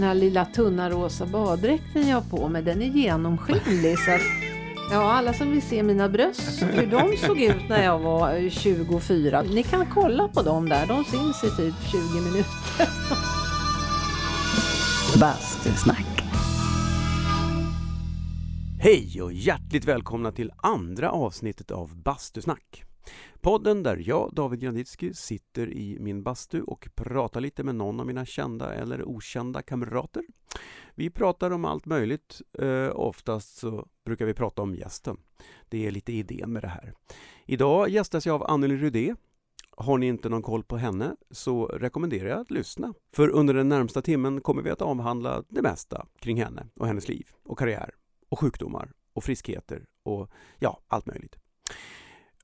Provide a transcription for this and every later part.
Den här lilla tunna rosa baddräkten jag har på mig, den är genomskinlig. så att, ja, alla som vill se mina bröst, hur de såg ut när jag var 24. Ni kan kolla på dem där, de syns i typ 20 minuter. Bastusnack. Hej och hjärtligt välkomna till andra avsnittet av Bastusnack. Podden där jag, David Granditsky, sitter i min bastu och pratar lite med någon av mina kända eller okända kamrater. Vi pratar om allt möjligt. Eh, oftast så brukar vi prata om gästen. Det är lite idén med det här. Idag gästas jag av Anneli Rudé. Har ni inte någon koll på henne så rekommenderar jag att lyssna. För under den närmsta timmen kommer vi att avhandla det mesta kring henne och hennes liv och karriär och sjukdomar och friskheter och ja, allt möjligt.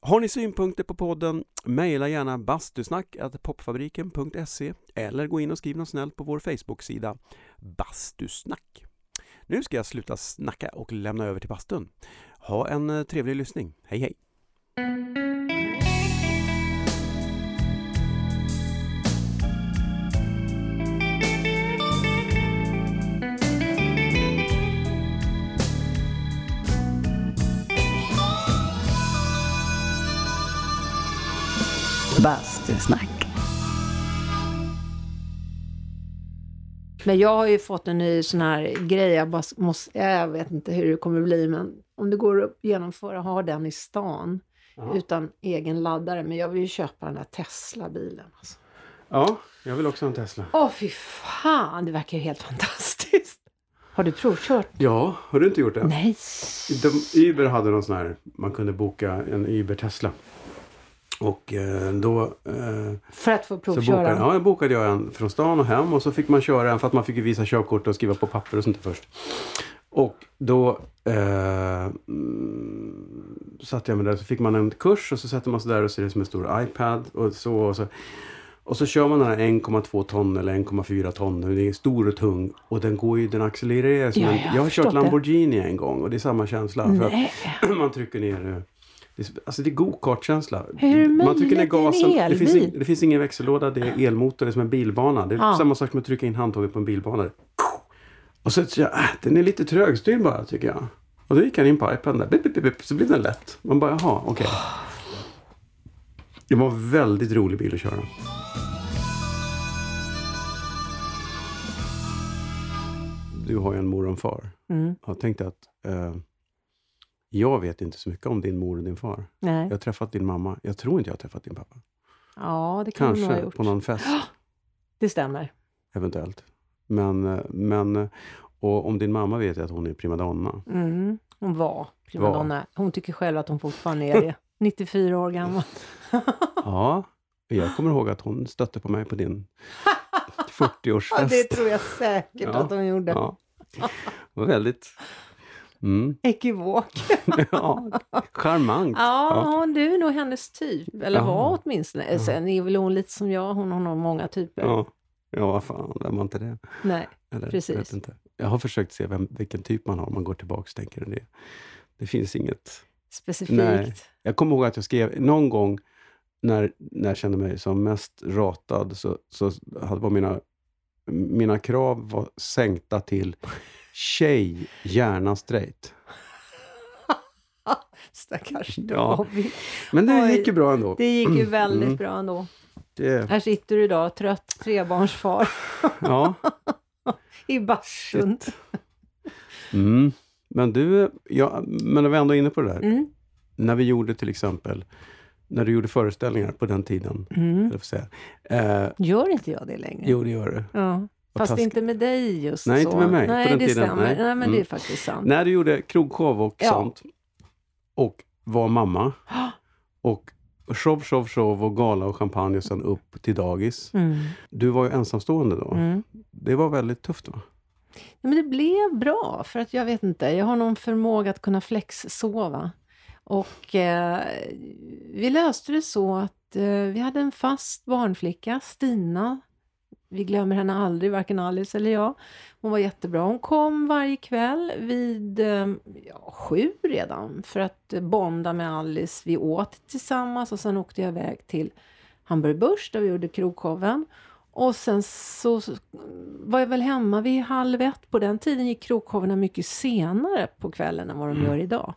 Har ni synpunkter på podden, mejla gärna bastusnack.popfabriken.se eller gå in och skriv något snällt på vår Facebook-sida Bastusnack. Nu ska jag sluta snacka och lämna över till bastun. Ha en eh, trevlig lyssning. Hej hej! Bastusnack. Men jag har ju fått en ny sån här grej, jag, bara måste, jag vet inte hur det kommer bli, men om det går att genomföra, ha den i stan utan egen laddare. Men jag vill ju köpa den där Tesla-bilen. Alltså. Ja, jag vill också ha en Tesla. Åh fy fan, det verkar ju helt fantastiskt. Har du provkört? Ja, har du inte gjort det? Nej. De, Uber hade någon sån här, man kunde boka en Uber Tesla. Och eh, då... Eh, För att få så provköra? bokade, ja, jag bokade jag en från stan och hem och så fick man köra en för att man fick visa körkort och skriva på papper och sånt där först. Och då eh, mm, satt jag med där så fick man en kurs och så sätter man sig där och ser det som en stor iPad och så. Och så, och så kör man den här 1,2 ton eller 1,4 ton. Den är stor och tung och den går ju, den accelererar. Ja, jag har jag har kört det. Lamborghini en gång och det är samma känsla. För man trycker ner eh, det alltså det är go-kart-känsla. Hur är det Man trycker ner möjligt? Det gasen. Det finns, ing, det finns ingen växellåda, det är elmotor, det är som en bilbana. Det är Ja. samma sak som att trycka in handtaget på en bilbana. Och så jag, äh, den är lite trögstyrd bara tycker jag. Och då gick han in på iPaden där, bip, bip, bip, så blev den lätt. Man bara, jaha, okej. Det var en väldigt rolig bil att köra. Du har ju en mor och en far. Mm. Jag tänkte att eh, jag vet inte så mycket om din mor och din far. Nej. Jag har träffat din mamma. Jag tror inte jag har träffat din pappa. Ja, det kan nog ha Kanske gjort. på någon fest, Det stämmer. eventuellt. Men, eh, men eh, och om din mamma vet jag att hon är primadonna. Mm. Hon var primadonna. Hon tycker själv att hon fortfarande är det. 94 år gammal. Ja, jag kommer ihåg att hon stötte på mig på din Ja, 40-årsfest. det tror jag säkert Ja. att hon gjorde. Ja. Det var väldigt mm, Ekivok. ja, charmant. Ja, du är nog hennes typ. Eller Ja. var åtminstone. Sen är väl hon lite som jag. Hon har nog många typer. Ja, ja vad fan, vem var inte det? Nej, Eller, Precis. Jag, vet inte. jag har försökt se vem, vilken typ man har om man går tillbaka och tänker det. Det finns inget. specifikt. Nej. Jag kommer ihåg att jag skrev någon gång när, när jag kände mig som mest ratad så, så hade, var mina, mina krav var sänkta till tjej, gärna straight. Stackars Ja. Men det gick ju bra ändå. Det gick ju väldigt Mm. bra ändå. Det, Här sitter du idag, trött trebarnsfar ja, i bastun. mm. Men du, ja, men när vi ändå är inne på det där. Mm. När vi gjorde till exempel, när du gjorde föreställningar på den tiden. Mm. eller säga. Eh, Gör inte jag det längre? jo, det gör du. Ja. Fast taskigt. inte med dig just Nej, så. inte med mig på Nej, den det tiden. stämmer. Nej. Nej, men det Mm. är faktiskt sant. När du gjorde krogshow och Ja. sånt och var mamma och show, show, show och gala och champagne och sen upp till dagis. Mm. Du var ju ensamstående då. Mm. Det var väldigt tufft va? Ja, men det blev bra, för att jag vet inte, jag har någon förmåga att kunna flexsova. Och eh, vi löste det så att eh, vi hade en fast barnflicka, Stina. Vi glömmer henne aldrig, varken Alice eller jag. Hon var jättebra. Hon kom varje kväll vid eh, ja, sju redan för att bonda med Alice. Vi åt tillsammans och sen åkte jag iväg till Hamburg Börs där vi gjorde krogshowen. Och sen så var jag väl hemma vid halv ett. På den tiden gick krogshowerna mycket senare på kvällen än vad de Mm. gör idag.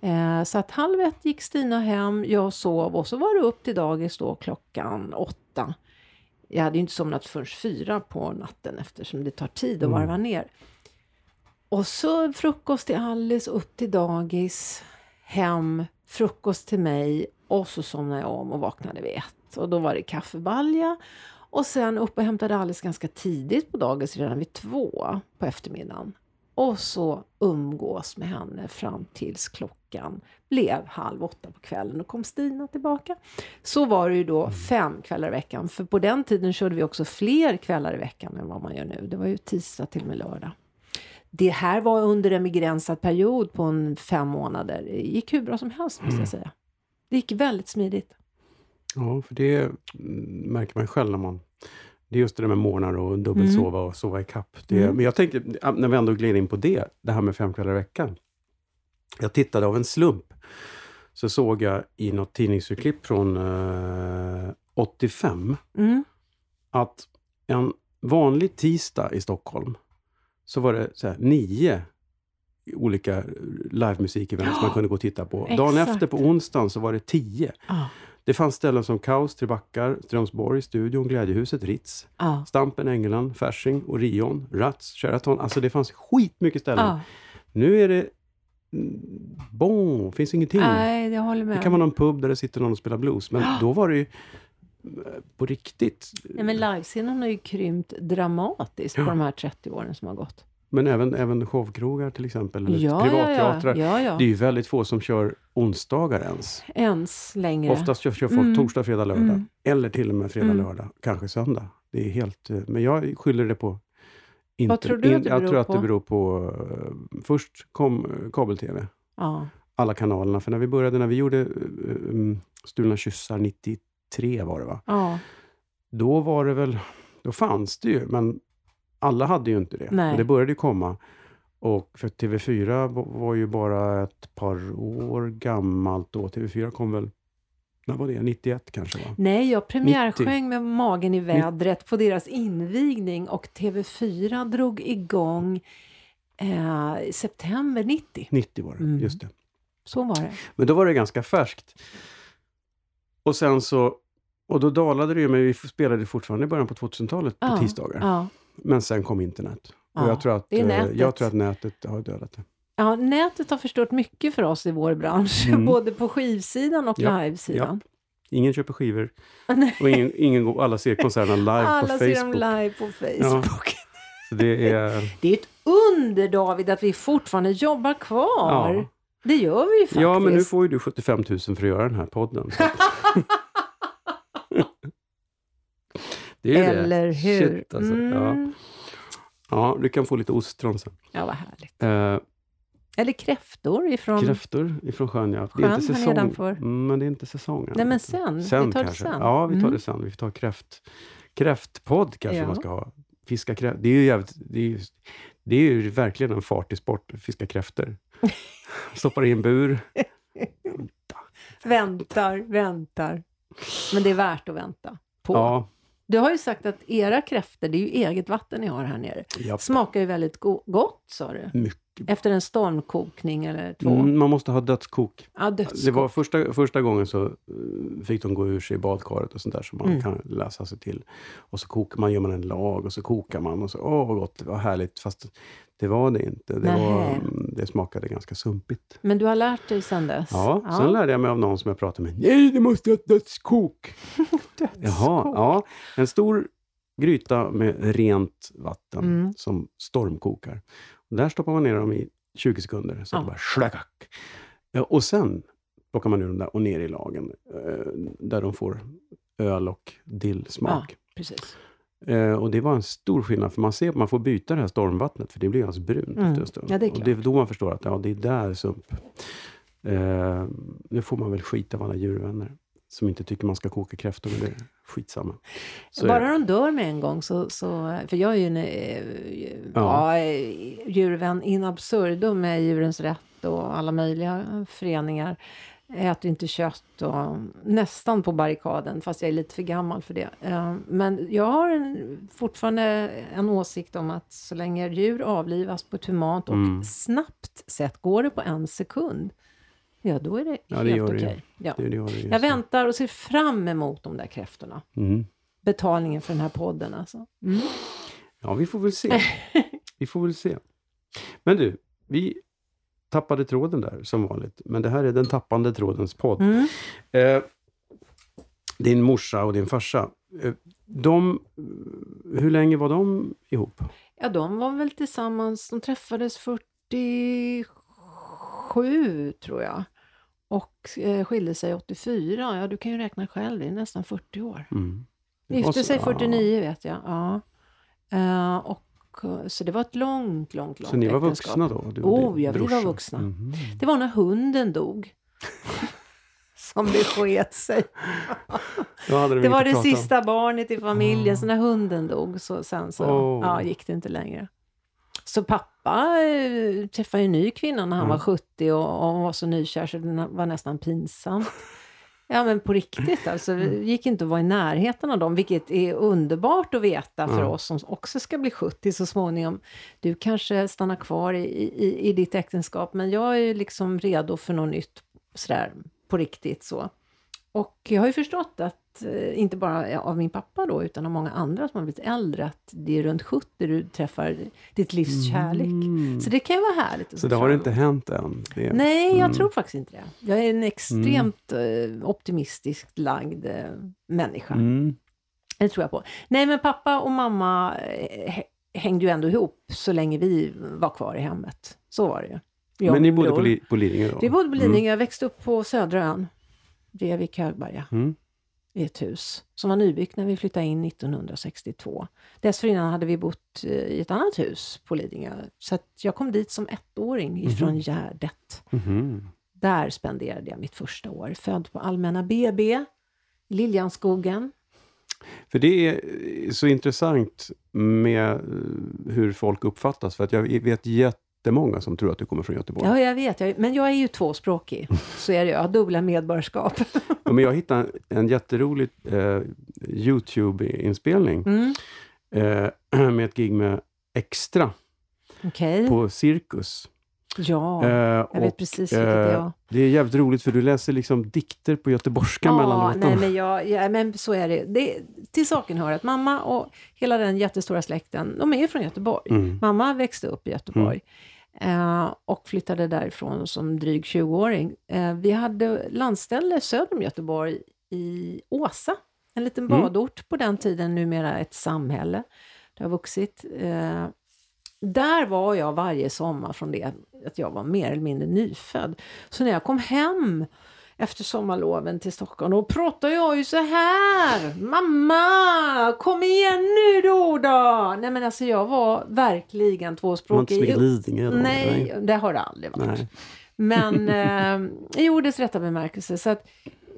Eh, så att halv ett gick Stina hem, jag sov och så var det upp till dagis då klockan åtta. Jag hade ju inte somnat förrän fyra på natten eftersom det tar tid att Mm. varva ner. Och så frukost till Alice, upp till dagis, hem, frukost till mig och så somnade jag om och vaknade vid ett. Och då var det kaffebalja och sen upp och hämtade Alice ganska tidigt på dagis, redan vid två på eftermiddagen. Och så umgås med henne fram tills klockan blev halv åtta på kvällen och kom Stina tillbaka. Så var det ju då fem kvällar i veckan, för på den tiden körde vi också fler kvällar i veckan än vad man gör nu. Det var ju tisdag till och med lördag. Det här var under en begränsad period på en fem månader. Det gick hur bra som helst måste jag säga. Det gick väldigt smidigt. Ja, för det mm, märker man själv när man... Det är just det där med morgnar och dubbelsova och sova i kapp. Det, Mm. Men jag tänkte, ja, när vi ändå gled in på det, det här med fem kvällar i veckan. Jag tittade av en slump, så såg jag i något tidningsurklipp från eh, 85 Mm. att en vanlig tisdag i Stockholm så var det så här, nio olika livemusikevent som man kunde gå och titta på. Dagen exakt. efter på onsdagen så var det tio. Ja, Det fanns ställen som Kaos, Trebackar, Strömsborg, Studion, Glädjehuset, Ritz, ja, Stampen, Ängeland, Fasching, Orion, Rats, Sheraton. Alltså det fanns skitmycket ställen. ja. Nu är det... Bon, finns ingenting. Nej, jag håller med. Det kan vara någon pub där det sitter någon och spelar blues. Men då var det ju eh, på riktigt. Nej, men livescenen har ju krympt dramatiskt på de här 30 åren som har gått. Men även, även showkrogar till exempel, eller Ja, privatteatrar. ja. ja. Det är ju väldigt få som kör onsdagar ens. Ens längre. Oftast kör, kör folk Mm. torsdag, fredag, lördag. Mm. Eller till och med fredag, Mm. lördag. Kanske söndag. Det är helt... eh, Men jag skyller det på... Vad tror du att det jag beror tror att på? det beror på... eh, Först kom eh, kabel-tv. Ja. Alla kanalerna. För när vi började, när vi gjorde um, Stulna kyssar 93 var det va? ja. Då var det väl... Då fanns det ju, men alla hade ju inte det. Nej. Men det började ju komma. Och för TV4 var- ju bara ett par år gammalt då. TV4 kom väl... När var det? 91 kanske? va? Nej, jag premiärsjöng med magen i vädret på deras invigning och TV4 drog igång eh, september 90. 90 var det, Mm. just det. Så var det. Men då var det ganska färskt. Och sen så... Och då dalade det ju, men vi spelade fortfarande i början på 2000-talet på Ja, tisdagar. Ja. Men sen kom internet. Och Ja, jag, tror att, eh, nätet. jag tror att nätet har dödat det. ja, nätet har förstört mycket för oss i vår bransch, Mm. både på skivsidan och Ja, livesidan. Ingen köper skivor och ingen, ingen går, alla ser konserterna live på Alla ser dem Facebook. live på Facebook. Så det är... Det är ett under David att vi fortfarande jobbar kvar. Ja. Det gör vi ju faktiskt. Ja, men nu får ju du 75 000 för att göra den här podden. Så. Det är Eller det. hur? Shit, alltså. ja. Mm. ja, du kan få lite ostron sen. Ja, vad härligt. Eh, Eller kräftor ifrån... Kräftor ifrån sjön, ja. Det är Sjön inte säsong. Mm, men det är inte säsong. Nej, men sen. Sen vi tar kanske. det sen. Ja, vi tar Mm. det sen. Vi får ta kräft, kräftpodd kanske Ja. man ska ha. Fiska kräft. Det är ju jävligt, det är ju, det är ju verkligen en fartig sport, fiska kräftor. Stoppar i en bur. Väntar, väntar. Men det är värt att vänta på. Ja, Du har ju sagt att era kräftor, det är ju eget vatten ni har här nere, japp. smakar ju väldigt go- gott, sa du. mycket. Efter en stormkokning eller två. Mm, man måste ha dödskok. Ja, dödskok. Det var första, första gången så eh, fick de gå ur sig i badkaret och sånt där som man Mm. kan läsa sig till. Och så kokar man, gör man en lag och så kokar man och så, åh vad gott, vad härligt. Fast det var det inte. Det, var, mm, det smakade ganska sumpigt. Men du har lärt dig sen dess? Ja, sen lärde jag mig av någon som jag pratade med. Nej, det måste ha ett dödskok! Jaha, ja. En stor gryta med rent vatten Mm. som stormkokar. Och där stoppar man ner dem i 20 sekunder, så Ja. det bara slagack. Ja, Och sen plockar man ur dem där och ner i lagen, eh, där de får öl och dillsmak. Precis. Eh, och det var en stor skillnad, för man ser man får byta det här stormvattnet, för det blir alltså brunt Mm. efter en stund. Ja, det är och det är då man förstår att ja, det är där sump. Eh, nu får man väl skit av alla djurvänner som inte tycker man ska koka kräftor, men det är skitsamma. Så Bara de dör med en gång så, så för jag är ju en eh, Ja. ja. djurvän in absurdum med Djurens Rätt och alla möjliga föreningar. Äter inte kött och nästan på barrikaden, fast jag är lite för gammal för det. Eh, Men jag har en, fortfarande en åsikt om att så länge djur avlivas på ett humant och Mm. snabbt sätt, går det på en sekund, ja då är det Ja, helt okej. ju. Ja. Det, det har det just Jag väntar och ser fram emot de där kräftorna. Mm. Betalningen för den här podden alltså. Mm. Ja, vi får väl se. Vi får väl se. Men du, vi tappade tråden där som vanligt. Men det här är den tappande trådens podd. Mm. Eh, din morsa och din farsa. Eh, de, hur länge var de ihop? Ja, de var väl tillsammans, de träffades 47 tror jag. Och eh, skilde sig 84. Ja, du kan ju räkna själv, det är nästan 40 år. Mm. Gifte sig ja. 49 vet jag. Ja. Eh, och, så det var ett långt, långt, långt Så ni var äktenskap. vuxna då? Du Oh, ja, vi var vuxna. Mhm. Det var när hunden dog. Som det sket sig. Då hade de Det var det om. sista barnet i familjen, Ah. så när hunden dog så, sen så Åh. ja, gick det inte längre. Så pappa eh, träffade en ny kvinna när han Mm. var 70 och, och var så nykär så det var nästan pinsamt. Ja men på riktigt alltså, Mm. det gick inte att vara i närheten av dem, vilket är underbart att veta för Ja. oss som också ska bli 70 så småningom. Du kanske stannar kvar i, i, i ditt äktenskap, men jag är ju liksom redo för något nytt sådär på riktigt så. Och jag har ju förstått att, eh, inte bara av min pappa då, utan av många andra som har blivit äldre, att det är runt 70 du träffar ditt livs kärlek. Mm. Så det kan ju vara härligt. Så det har inte hänt än? Det. Nej, jag Mm. tror faktiskt inte det. Jag är en extremt eh, optimistiskt lagd eh, människa. Mm. Det tror jag på. Nej, men pappa och mamma hä- hängde ju ändå ihop så länge vi var kvar i hemmet. Så var det ju. Jag Men ni bodde på, Lidingö då? Vi bodde på Lidingö. Jag växte upp på Södra ön. Bredvid Högberga. Mm. I ett hus som var nybyggt när vi flyttade in 1962. Dessförinnan hade vi bott eh, i ett annat hus på Lidingö. Så jag kom dit som ettåring ifrån Mhm. Gärdet. Mhm. Där spenderade jag mitt första år. Född på Allmänna BB, Liljanskogen. För det är så intressant med eh, hur folk uppfattas. För att jag vet jättemånga som tror att du kommer från Göteborg. Ja, jag vet. Men jag är ju tvåspråkig. Så är det. Jag har dubbla medborgarskap. Ja, men jag hittade en, jätterolig eh, Youtube-inspelning Mm. eh, med ett gig med Extra Okej. på Cirkus. Ja, Eh, jag vet och, precis vilket det är. eh, Det är jävligt roligt för du läser liksom dikter på göteborgska mellanåt. nej, men, jag, ja, men så är det. det. Till saken hör att mamma och hela den jättestora släkten, de är från Göteborg. Mm. Mamma växte upp i Göteborg eh, och flyttade därifrån som dryg 20-åring. Eh, vi hade landställe söder om Göteborg i Åsa, en liten Mm. badort på den tiden, numera ett samhälle. Det har vuxit. Eh, där var jag varje sommar från det att jag var mer eller mindre nyfödd. Så när jag kom hem efter sommarloven till Stockholm, då pratade jag ju så här. Mamma, kom igen nu då då! Nej men alltså jag var verkligen Det var inte tvåspråkig. så mycket? Nej, det har det aldrig varit. Nej. Men eh, i ordets rätta bemärkelse. Så att,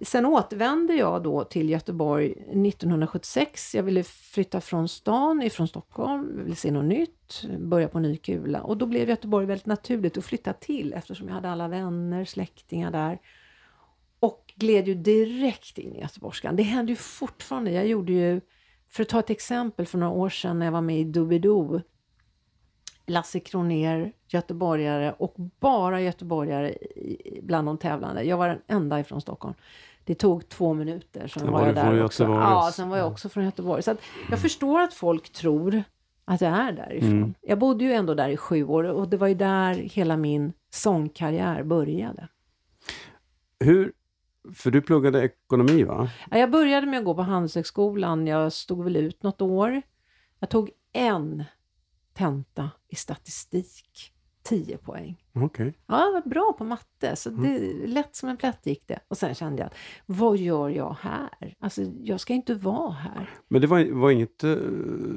sen återvände jag då till Göteborg 1976. Jag ville flytta från stan, ifrån Stockholm, jag ville se något nytt, börja på ny kula. Och då blev Göteborg väldigt naturligt att flytta till eftersom jag hade alla vänner, släktingar där. Och gled ju direkt in i göteborgskan. Det händer ju fortfarande. Jag gjorde ju, för att ta ett exempel för några år sedan när jag var med i Doobidoo, Lasse Kroner, göteborgare och bara göteborgare bland de tävlande. Jag var den enda ifrån Stockholm. Det tog två minuter, sen var var jag där också. Göteborg. Ja, sen var jag också från Göteborg. Så jag förstår att folk tror att jag är därifrån. Mm. Jag bodde ju ändå där i sju år och det var ju där hela min sångkarriär började. Hur, för du pluggade ekonomi va? Ja, jag började med att gå på Handelshögskolan. Jag stod väl ut något år. Jag tog en tenta i statistik. 10 poäng. Okej. Ja, jag var bra på matte, så Mm. det, lätt som en plätt gick det. Och sen kände jag, att, vad gör jag här? Alltså, jag ska inte vara här. Men det var, var inget eh,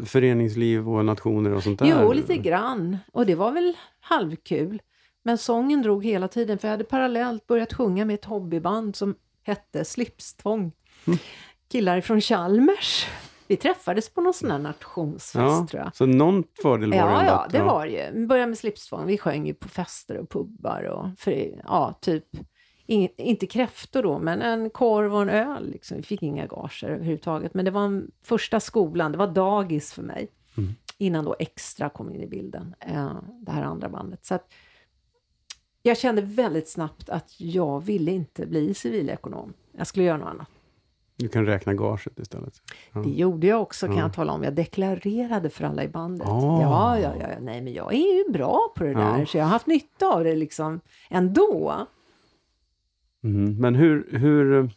föreningsliv och nationer och sånt där? Jo, lite grann. Och det var väl halvkul. Men sången drog hela tiden, för jag hade parallellt börjat sjunga med ett hobbyband som hette Slipstvång. Mm. Killar från Chalmers. Vi träffades på någon sån här nationsfest, Ja, tror jag. så någon fördel var det Ja, ändå ja, det var det ju. Vi började med slipstvång. Vi sjöng ju på fester och pubbar och för, ja, typ in, inte kräftor då, men en korv och en öl. Liksom. Vi fick inga gager överhuvudtaget. Men det var en, första skolan, det var dagis för mig. Mm. Innan då Extra kom in i bilden, eh, det här andra bandet. Så att jag kände väldigt snabbt att jag ville inte bli civilekonom. Jag skulle göra något annat. Du kan räkna gaget istället. Ja. Det gjorde jag också kan Ja. jag tala om. Jag deklarerade för alla i bandet. Ah. Ja, ja, ja, nej men jag är ju bra på det Ja. där. Så jag har haft nytta av det liksom ändå. Mhm. Men hur, hur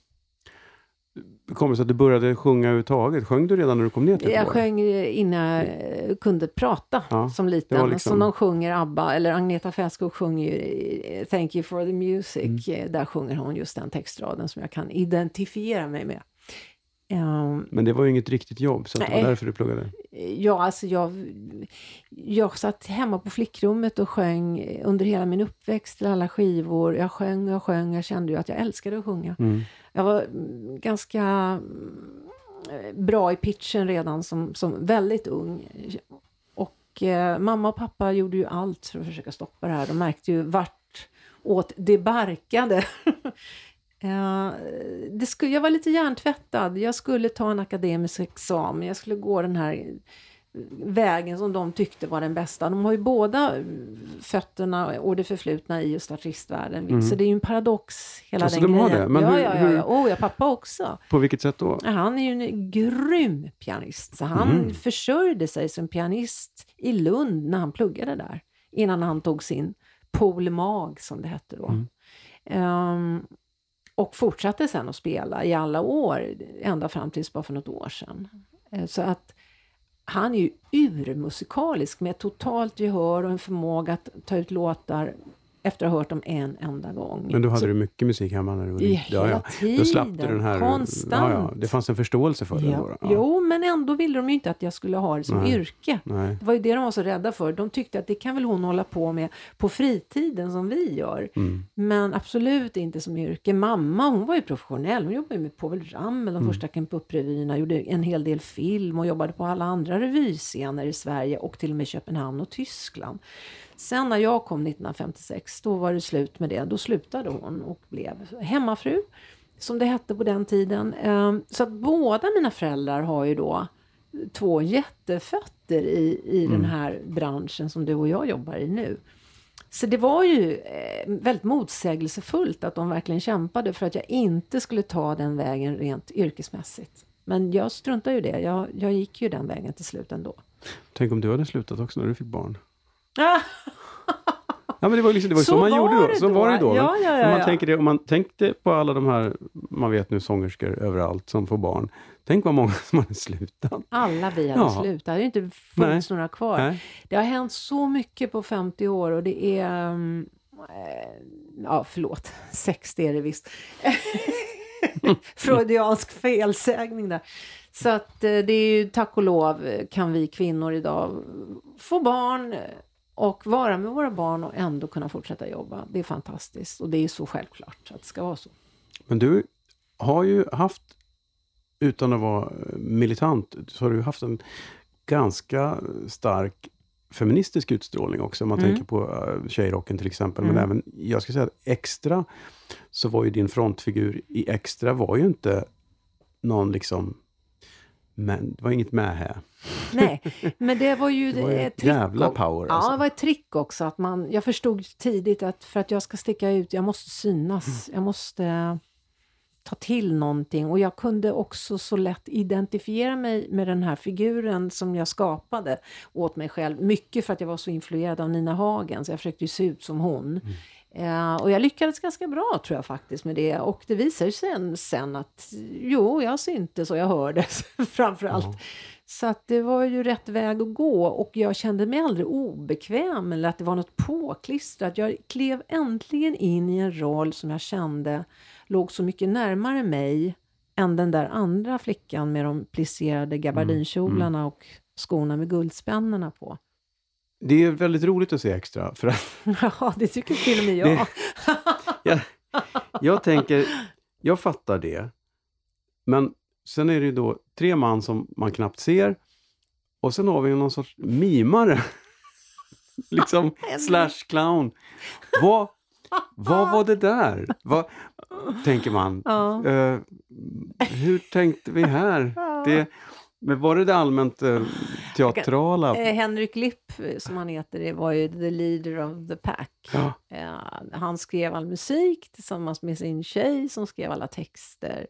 kom det sig att du började sjunga överhuvudtaget? Sjöng du redan när du kom ner till Jag sjöng innan jag eh, kunde prata Ja, som liten. liksom- Som de sjunger ABBA, eller Agneta Fältskog sjunger ju eh, Thank you for the music. Mm. Eh, Där sjunger hon just den textraden som jag kan identifiera mig med. Ehm, Men det var ju inget riktigt jobb, så det var därför du pluggade. Ja, alltså jag, jag satt hemma på flickrummet och sjöng under hela min uppväxt till alla skivor. Jag sjöng och jag sjöng. Jag kände ju att jag älskade att sjunga. Mm. Jag var mm, ganska mm, bra i pitchen redan som, som väldigt ung. Och eh, mamma och pappa gjorde ju allt för att försöka stoppa det här. De märkte ju vart åt det barkade. Eh, det skulle, jag var lite hjärntvättad. Jag skulle ta en akademisk examen. Jag skulle gå den här vägen som de tyckte var den bästa. De har ju båda fötterna och det förflutna i just artistvärlden. Mm. Så det är ju en paradox hela Alltså, den de har grejen. det? Men ja, hur- ja, ja, ja. Oh, ja, pappa också. På vilket sätt då? Han är ju en grym pianist. Så han Mm. försörjde sig som pianist i Lund när han pluggade där. Innan han tog sin Pol Mag som det hette då. Mm. Ehm, och fortsatte sen att spela i alla år, ända fram tills bara för något år sedan. Eh, Så att han är ju urmusikalisk med totalt gehör och en förmåga att ta ut låtar efter att ha hört dem en enda gång. Men då hade Så du mycket musik hemma när du var i liten? hela tiden, Då slapp du den här... konstant. Ja, ja, det fanns en förståelse för det Ja. då? Ja. Jo, men ändå ville de ju inte att jag skulle ha det som Nej. yrke. Nej. Det var ju det de var så rädda för. De tyckte att det kan väl hon hålla på med på fritiden som vi gör. Mm. Men absolut inte som yrke. Mamma hon var ju professionell. Hon jobbade ju med Povel Ramel, de Mm. första Camp Up-revyerna. Gjorde en hel del film och jobbade på alla andra revyscener i Sverige och till och med Köpenhamn och Tyskland. Sen när jag kom 1956, då var det slut med det. Då slutade hon och blev hemmafru, som det hette på den tiden. Ehm, Så att båda mina föräldrar har ju då två jättefötter i, i Mm. den här branschen som du och jag jobbar i nu. Så det var ju eh, väldigt motsägelsefullt att de verkligen kämpade för att jag inte skulle ta den vägen rent yrkesmässigt. Men jag struntar ju det. Jag, jag gick ju den vägen till slut ändå. Tänk om du hade slutat också när du fick barn? Ja, men det var, liksom, det var ju så, man gjorde då. Så var det då. Ja, ja, ja, om, man tänker det, om man tänkte på alla de här, man vet nu sångerskor överallt som får barn. Tänk vad många som hade slutat. Alla vi hade slutat. Det hade inte funnits några kvar. Nej. Det har hänt så mycket på 50 år och det är... um, ja, förlåt. 60 är det visst. Freudiansk felsägning där. Så att eh, det är ju tack och lov kan vi kvinnor idag få barn och vara med våra barn och ändå kunna fortsätta jobba. Det är fantastiskt och det är så självklart att det ska vara så. Men du har ju haft, utan att vara eh, militant, så har du haft en ganska stark feministisk utstrålning också. Om man Mm. tänker på uh, tjejrocken till exempel. Men Mm. även, jag ska säga att Extra, så var ju din frontfigur i Extra var ju inte någon liksom, men det var inget med här. Nej, men det var ju, Det var ett trick jävla power Ja, alltså. det var ett trick också. Att man, jag förstod tidigt att för att jag ska sticka ut, jag måste synas. Jag måste ta till någonting. Och jag kunde också så lätt identifiera mig med den här figuren som jag skapade åt mig själv. Mycket för att jag var så influerad av Nina Hagen, så jag försökte ju se ut som hon. Eh, och jag lyckades ganska bra tror jag faktiskt med det. Och det visade sig sen, sen att jo, jag syntes och jag hördes framför allt. Ja. Så att det var ju rätt väg att gå och jag kände mig aldrig obekväm eller att det var något påklistrat. Jag klev äntligen in i en roll som jag kände låg så mycket närmare mig än den där andra flickan med de plisserade gabardinkjolarna och skorna med guldspännena på. Det är väldigt roligt att se Extra. För att Ja, det tycker till och med jag. Det- jag, jag tänker, jag fattar det. Men sen är det ju då tre man som man knappt ser. Och sen har vi någon sorts mimare. liksom slash clown. Vad, Vad var det där? Vad, tänker man. Ja. Eh, hur tänkte vi här? Det, men var det det allmänt eh, teatrala? Eh, Henrik Lipp, eh, som han heter, det var ju the leader of the pack. Ja. Eh, han skrev all musik tillsammans med sin tjej som skrev alla texter.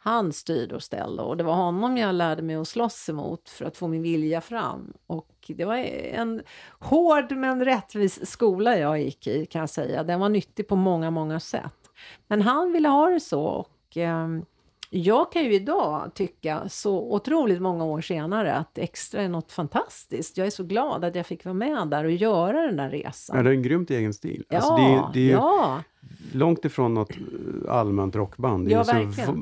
Han styrde och ställde och det var honom jag lärde mig att slåss emot för att få min vilja fram. Och det var en hård men rättvis skola jag gick i kan jag säga. Den var nyttig på många, många sätt. Men han ville ha det så och ehm, jag kan ju idag tycka, så otroligt många år senare, att Extra är något fantastiskt. Jag är så glad att jag fick vara med där och göra den där resan. Ja, det är en grymt egen stil. Ja, Alltså, det, det är ju ja, långt ifrån något eh, allmänt rockband. Det är,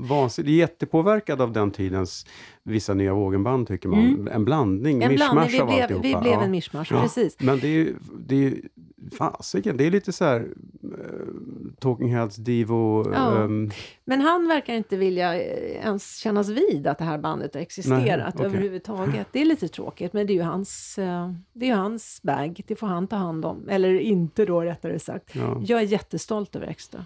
Ja, så det är jättepåverkad av den tidens vissa nya vågenband tycker man. Mm. En blandning, en blandning. mischmasch Vi av blev, alltihopa. vi blev Ja. en mischmasch, Ja. precis. Men det är ju, det är ju fasiken, det är lite så här eh, Talking Heads, Divo, Ja. ehm, Men han verkar inte vilja eh, ens kännas vid att det här bandet har existerat Nej, okej. överhuvudtaget. Det är lite tråkigt, men det är ju hans, eh, det är hans bag. Det får han ta hand om. Eller inte då, rättare sagt. ja, Jag är jättestolt över Extra.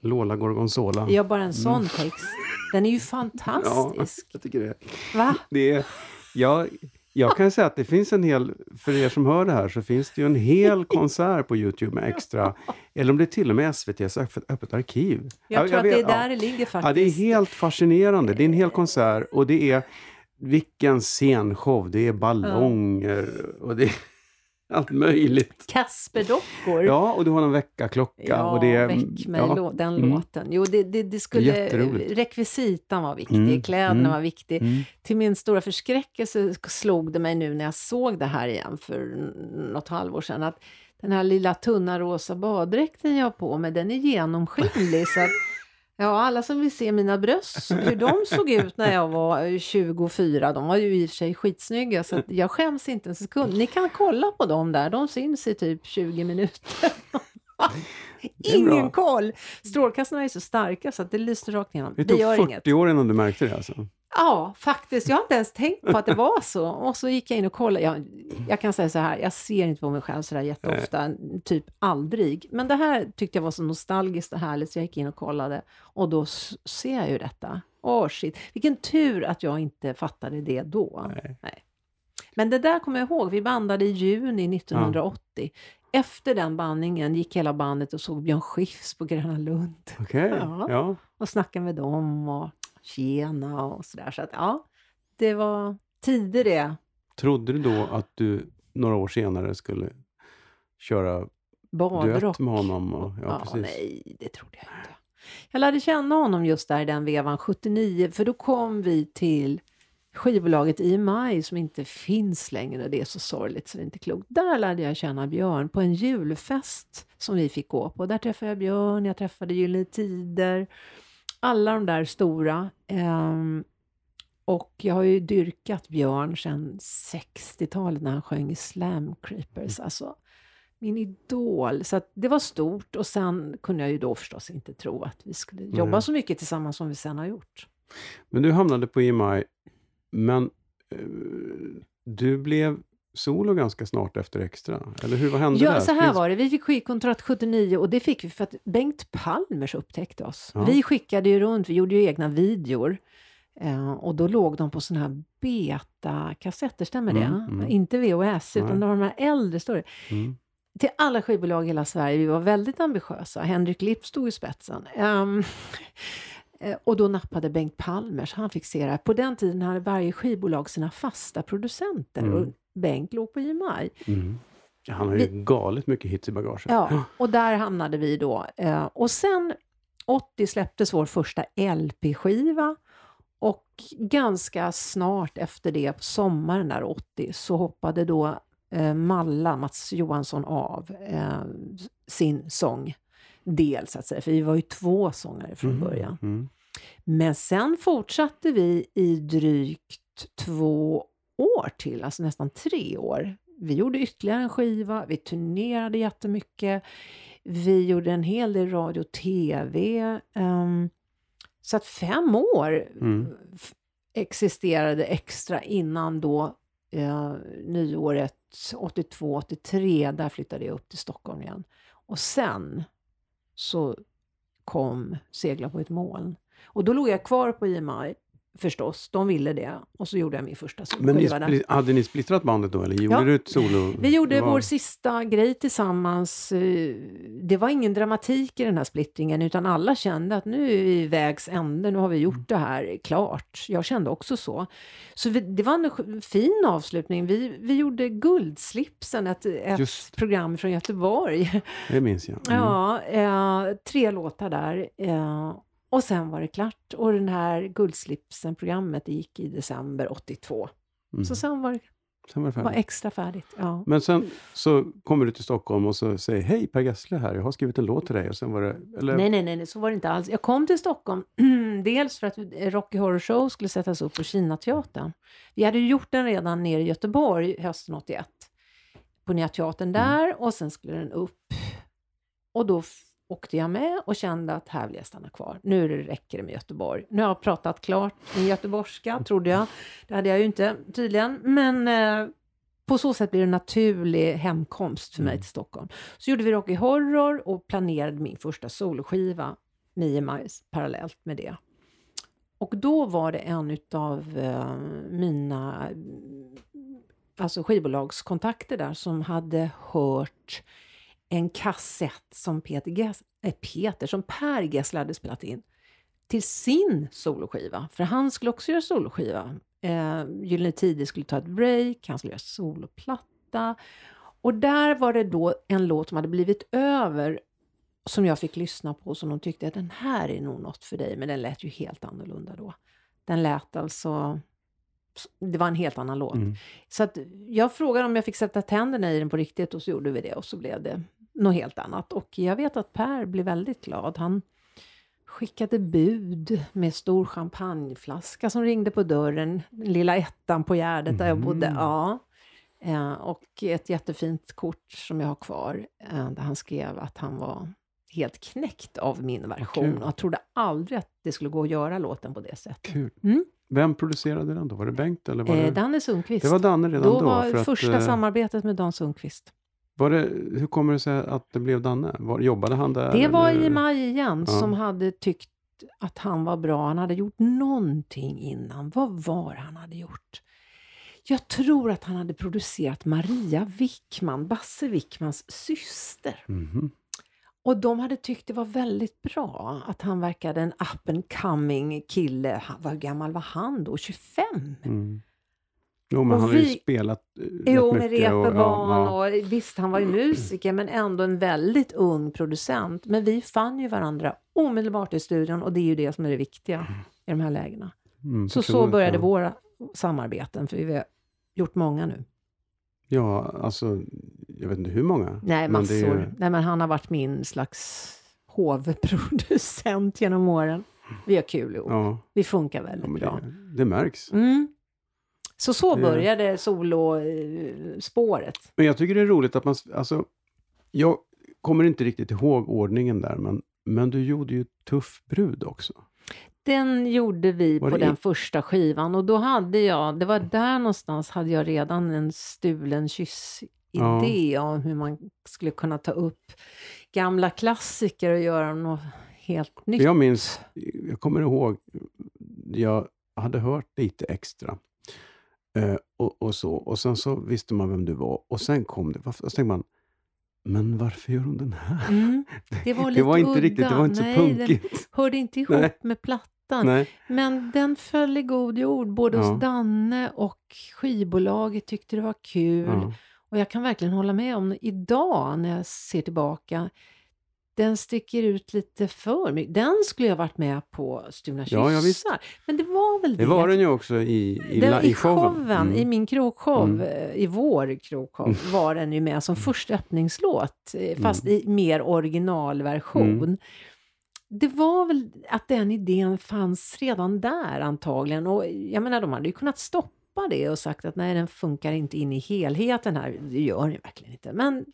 Lola Gorgonzola. Jag har bara en sån text. Den är ju fantastisk. jag tycker det. Va? det är, jag, jag kan säga att det finns en hel, för er som hör det här, så finns det ju en hel konsert på Youtube med extra, eller om det är till och med SVTs öppet, öppet arkiv. Jag Ja, tror att vet, det är ja. där det ligger faktiskt. Ja, det är helt fascinerande. Det är en hel konsert och det är vilken scenshow. Det är ballonger och det är allt möjligt. Kasperdockor. Ja, och du har en väckarklocka. Ja, och det är, väck mig, ja, lå- den mm. låten. Jo, det, det, det skulle... Rekvisitan var viktig, Mm, kläderna mm, var viktig. Mm. Till min stora förskräckelse slog det mig nu när jag såg det här igen för något halvår sedan att den här lilla tunna rosa baddräkten jag har på mig, den är genomskinlig. så att, ja, alla som vill se mina bröst, hur de såg ut när jag var eh, 24, de var ju i och för sig skitsnygga, så att jag skäms inte en sekund. Ni kan kolla på dem där, de syns i typ 20 minuter. Ingen koll! Strålkastarna är så starka så att det lyser rakt igenom. Det Det tog gör 40 inget. år innan du märkte det alltså? Ja, faktiskt. Jag har inte ens tänkt på att det var så. Och så gick jag in och kollade. Jag, jag kan säga så här, jag ser inte på mig själv så där jätteofta, typ aldrig. Men det här tyckte jag var så nostalgiskt och härligt så jag gick in och kollade. Och då ser jag ju detta. Åh shit, vilken tur att jag inte fattade det då. Nej. Men det där kommer jag ihåg, vi bandade i juni 1980. Efter den bandningen gick hela bandet och såg Björn Skifs på Gröna Lund. Okej, Ja. ja. Och snackade med dem och tjena och sådär. Så att ja, det var tider det. Trodde du då att du några år senare skulle köra Badrock. duett med honom? Och, ja, Ja, precis. nej, det trodde jag inte. Jag lärde känna honom just där i den vevan, 79, för då kom vi till skivbolaget EMI som inte finns längre. Det är så sorgligt så det är inte klokt. Där lärde jag känna Björn på en julfest som vi fick gå på. Där träffade jag Björn, jag träffade Gyllene Tider, alla de där stora. Ehm, och jag har ju dyrkat Björn sedan 60-talet när han sjöng i Slam Creepers. Alltså, min idol. Så att det var stort och sen kunde jag ju då förstås inte tro att vi skulle jobba Nej. så mycket tillsammans som vi sen har gjort. Men du hamnade på EMI, men eh, du blev solo ganska snart efter Extra. Eller hur, vad hände där? Ja, så här Finns- var det. Vi fick skivkontrakt 79 och det fick vi för att Bengt Palmers upptäckte oss. Ja. Vi skickade ju runt, vi gjorde ju egna videor. Eh, och då låg de på såna här beta-kassetter, stämmer det? Mm, mm. Inte VHS, utan Nej. det var de här äldre större. Mm. till alla skivbolag i hela Sverige. Vi var väldigt ambitiösa. Henrik Lipp stod i spetsen. Eh, och då nappade Bengt Palmers, han fick se det här. På den tiden hade varje skivbolag sina fasta producenter Mm. och Bengt låg på EMI. Mm. Han har ju galet mycket hits i bagaget. Ja, och där hamnade vi då. Eh, och sen 80 släpptes vår första LP-skiva och ganska snart efter det, på sommaren där 80, så hoppade då eh, Malla, Mats Johansson, av eh, sin sångdel, så att säga. För vi var ju två sångare från Mm, början. Mm. Men sen fortsatte vi i drygt två år till, alltså nästan tre år. Vi gjorde ytterligare en skiva, vi turnerade jättemycket, vi gjorde en hel del radio och tv. ehm, så att fem år Mm. existerade extra innan då eh, nyåret 82-83, där flyttade jag upp till Stockholm igen. Och sen så kom Segla på ett moln. Och då låg jag kvar på IMI förstås. De ville det. Och så gjorde jag min första solskiva där. hade ni splittrat bandet då, eller gjorde Ja. du ett solo? Vi gjorde var- vår sista grej tillsammans. Eh, Det var ingen dramatik i den här splittringen, utan alla kände att nu är vi i vägs ände, nu har vi Mm. gjort det här klart. Jag kände också så. Så vi, det var en fin avslutning. Vi, vi gjorde Guldslipsen, ett, ett Just. program från Göteborg. Det minns jag. Mm. Ja, eh, tre låtar där. Eh, och sen var det klart. Och den här Guldslipsen-programmet gick i december 82. Mm. Så sen var det Sen var det var extra färdigt. Ja. Men sen så kommer du till Stockholm och så säger Hej Per Gessle här, jag har skrivit en låt till dig. Och sen var det... Eller, Nej, nej, nej, så var det inte alls. Jag kom till Stockholm dels för att Rocky Horror Show skulle sättas upp på Kinateatern. Vi hade ju gjort den redan nere i Göteborg hösten 81. På Nya Teatern där och sen skulle den upp. Och då åkte jag med och kände att här vill jag stanna kvar. Nu räcker det med Göteborg. Nu har jag pratat klart min göteborgska, trodde jag. Det hade jag ju inte tydligen. Men eh, på så sätt blir det en naturlig hemkomst för mig Mm. till Stockholm. Så gjorde vi Rocky Horror och planerade min första soloskiva, Mie Majs, parallellt med det. Och då var det en av eh, mina alltså skivbolagskontakter där som hade hört en kassett som Peter, Gess, äh, Peter som Per Gessle hade spelat in till sin soloskiva. För han skulle också göra soloskiva. Eh, Gyllene Tider skulle ta ett break, han skulle göra soloplatta. Och där var det då en låt som hade blivit över som jag fick lyssna på som de tyckte att den här är nog något för dig. Men den lät ju helt annorlunda då. Den lät alltså... Det var en helt annan låt. Mm. Så att jag frågade om jag fick sätta tänderna i den på riktigt och så gjorde vi det och så blev det något helt annat. Och jag vet att Per blev väldigt glad. Han skickade bud med stor champagneflaska som ringde på dörren. Lilla ettan på Gärdet där jag bodde. Mhm. Ja. Eh, och ett jättefint kort som jag har kvar eh, där han skrev att han var helt knäckt av min version. kul. Och jag trodde aldrig att det skulle gå att göra låten på det sättet. Kul. Mm. Vem producerade den då? Var det Bengt eller var Eh, det... Danne Sundqvist. Det var Danne redan då då? var för att, första eh, samarbetet med Dan Sundqvist. Var det, hur kommer det sig att det blev Danne? Var, jobbade han där? Det var eller? i maj igen Ja. som hade tyckt att han var bra. Han hade gjort någonting innan. Vad var han hade gjort? Jag tror att han hade producerat Maria Wickman, Basse Wickmans syster. Mhm. Och de hade tyckt det var väldigt bra att han verkade en up and coming kille. Han, vad gammal var han då? 25? Mm. Jo, men Och han har ju spelat eh, Jo, med mycket. och- ja, ja. och visst, han var ju musiker men ändå en väldigt ung producent. Men vi fann ju varandra omedelbart i studion och det är ju det som är det viktiga i de här lägena. Mm, Så så började ja. våra samarbeten, för vi har gjort många nu. Ja, alltså, jag vet inte hur många. Nej, men massor. ju- Nej, men han har varit min slags hovproducent genom åren. Vi har kul ihop. Ja, Vi funkar ja väldigt men bra. det, det märks. Mm. Så så började solospåret. Men jag tycker det är roligt att man, alltså, jag kommer inte riktigt ihåg ordningen där, men, men du gjorde ju Tuff brud också. Den gjorde vi Var på den i- första skivan och då hade jag, det var där någonstans hade jag redan en stulen kyss-idé om hur man skulle kunna ta upp gamla klassiker och göra något helt nytt. Jag minns, jag kommer ihåg, jag hade hört lite extra. Eh, och, och så. Och sen så visste man vem du var. Och sen kom det. Varför, så tänkte man, men varför gör hon den här? Mm, det var det var inte udda. riktigt, det var inte Nej, så punkigt. hörde inte ihop Nej. med plattan. Nej. Men den föll i god jord. Både Ja. hos Danne och skivbolaget tyckte det var kul. Ja. Och jag kan verkligen hålla med om idag när jag ser tillbaka. Den sticker ut lite för mycket. Den skulle jag varit med på Stulna kyssar. Ja, visst. Men det var väl det. Det var den ju också i, i, Den- I showen. showen, Mm. i min krogshow, Mm. eh, i vår krogshow, var den ju med som första öppningslåt, eh, fast i mer originalversion. Mm. Det var väl att den idén fanns redan där antagligen. Och jag menar, de hade ju kunnat stoppa det och sagt att nej, den funkar inte in i helheten här. Det gör den ju verkligen inte. Men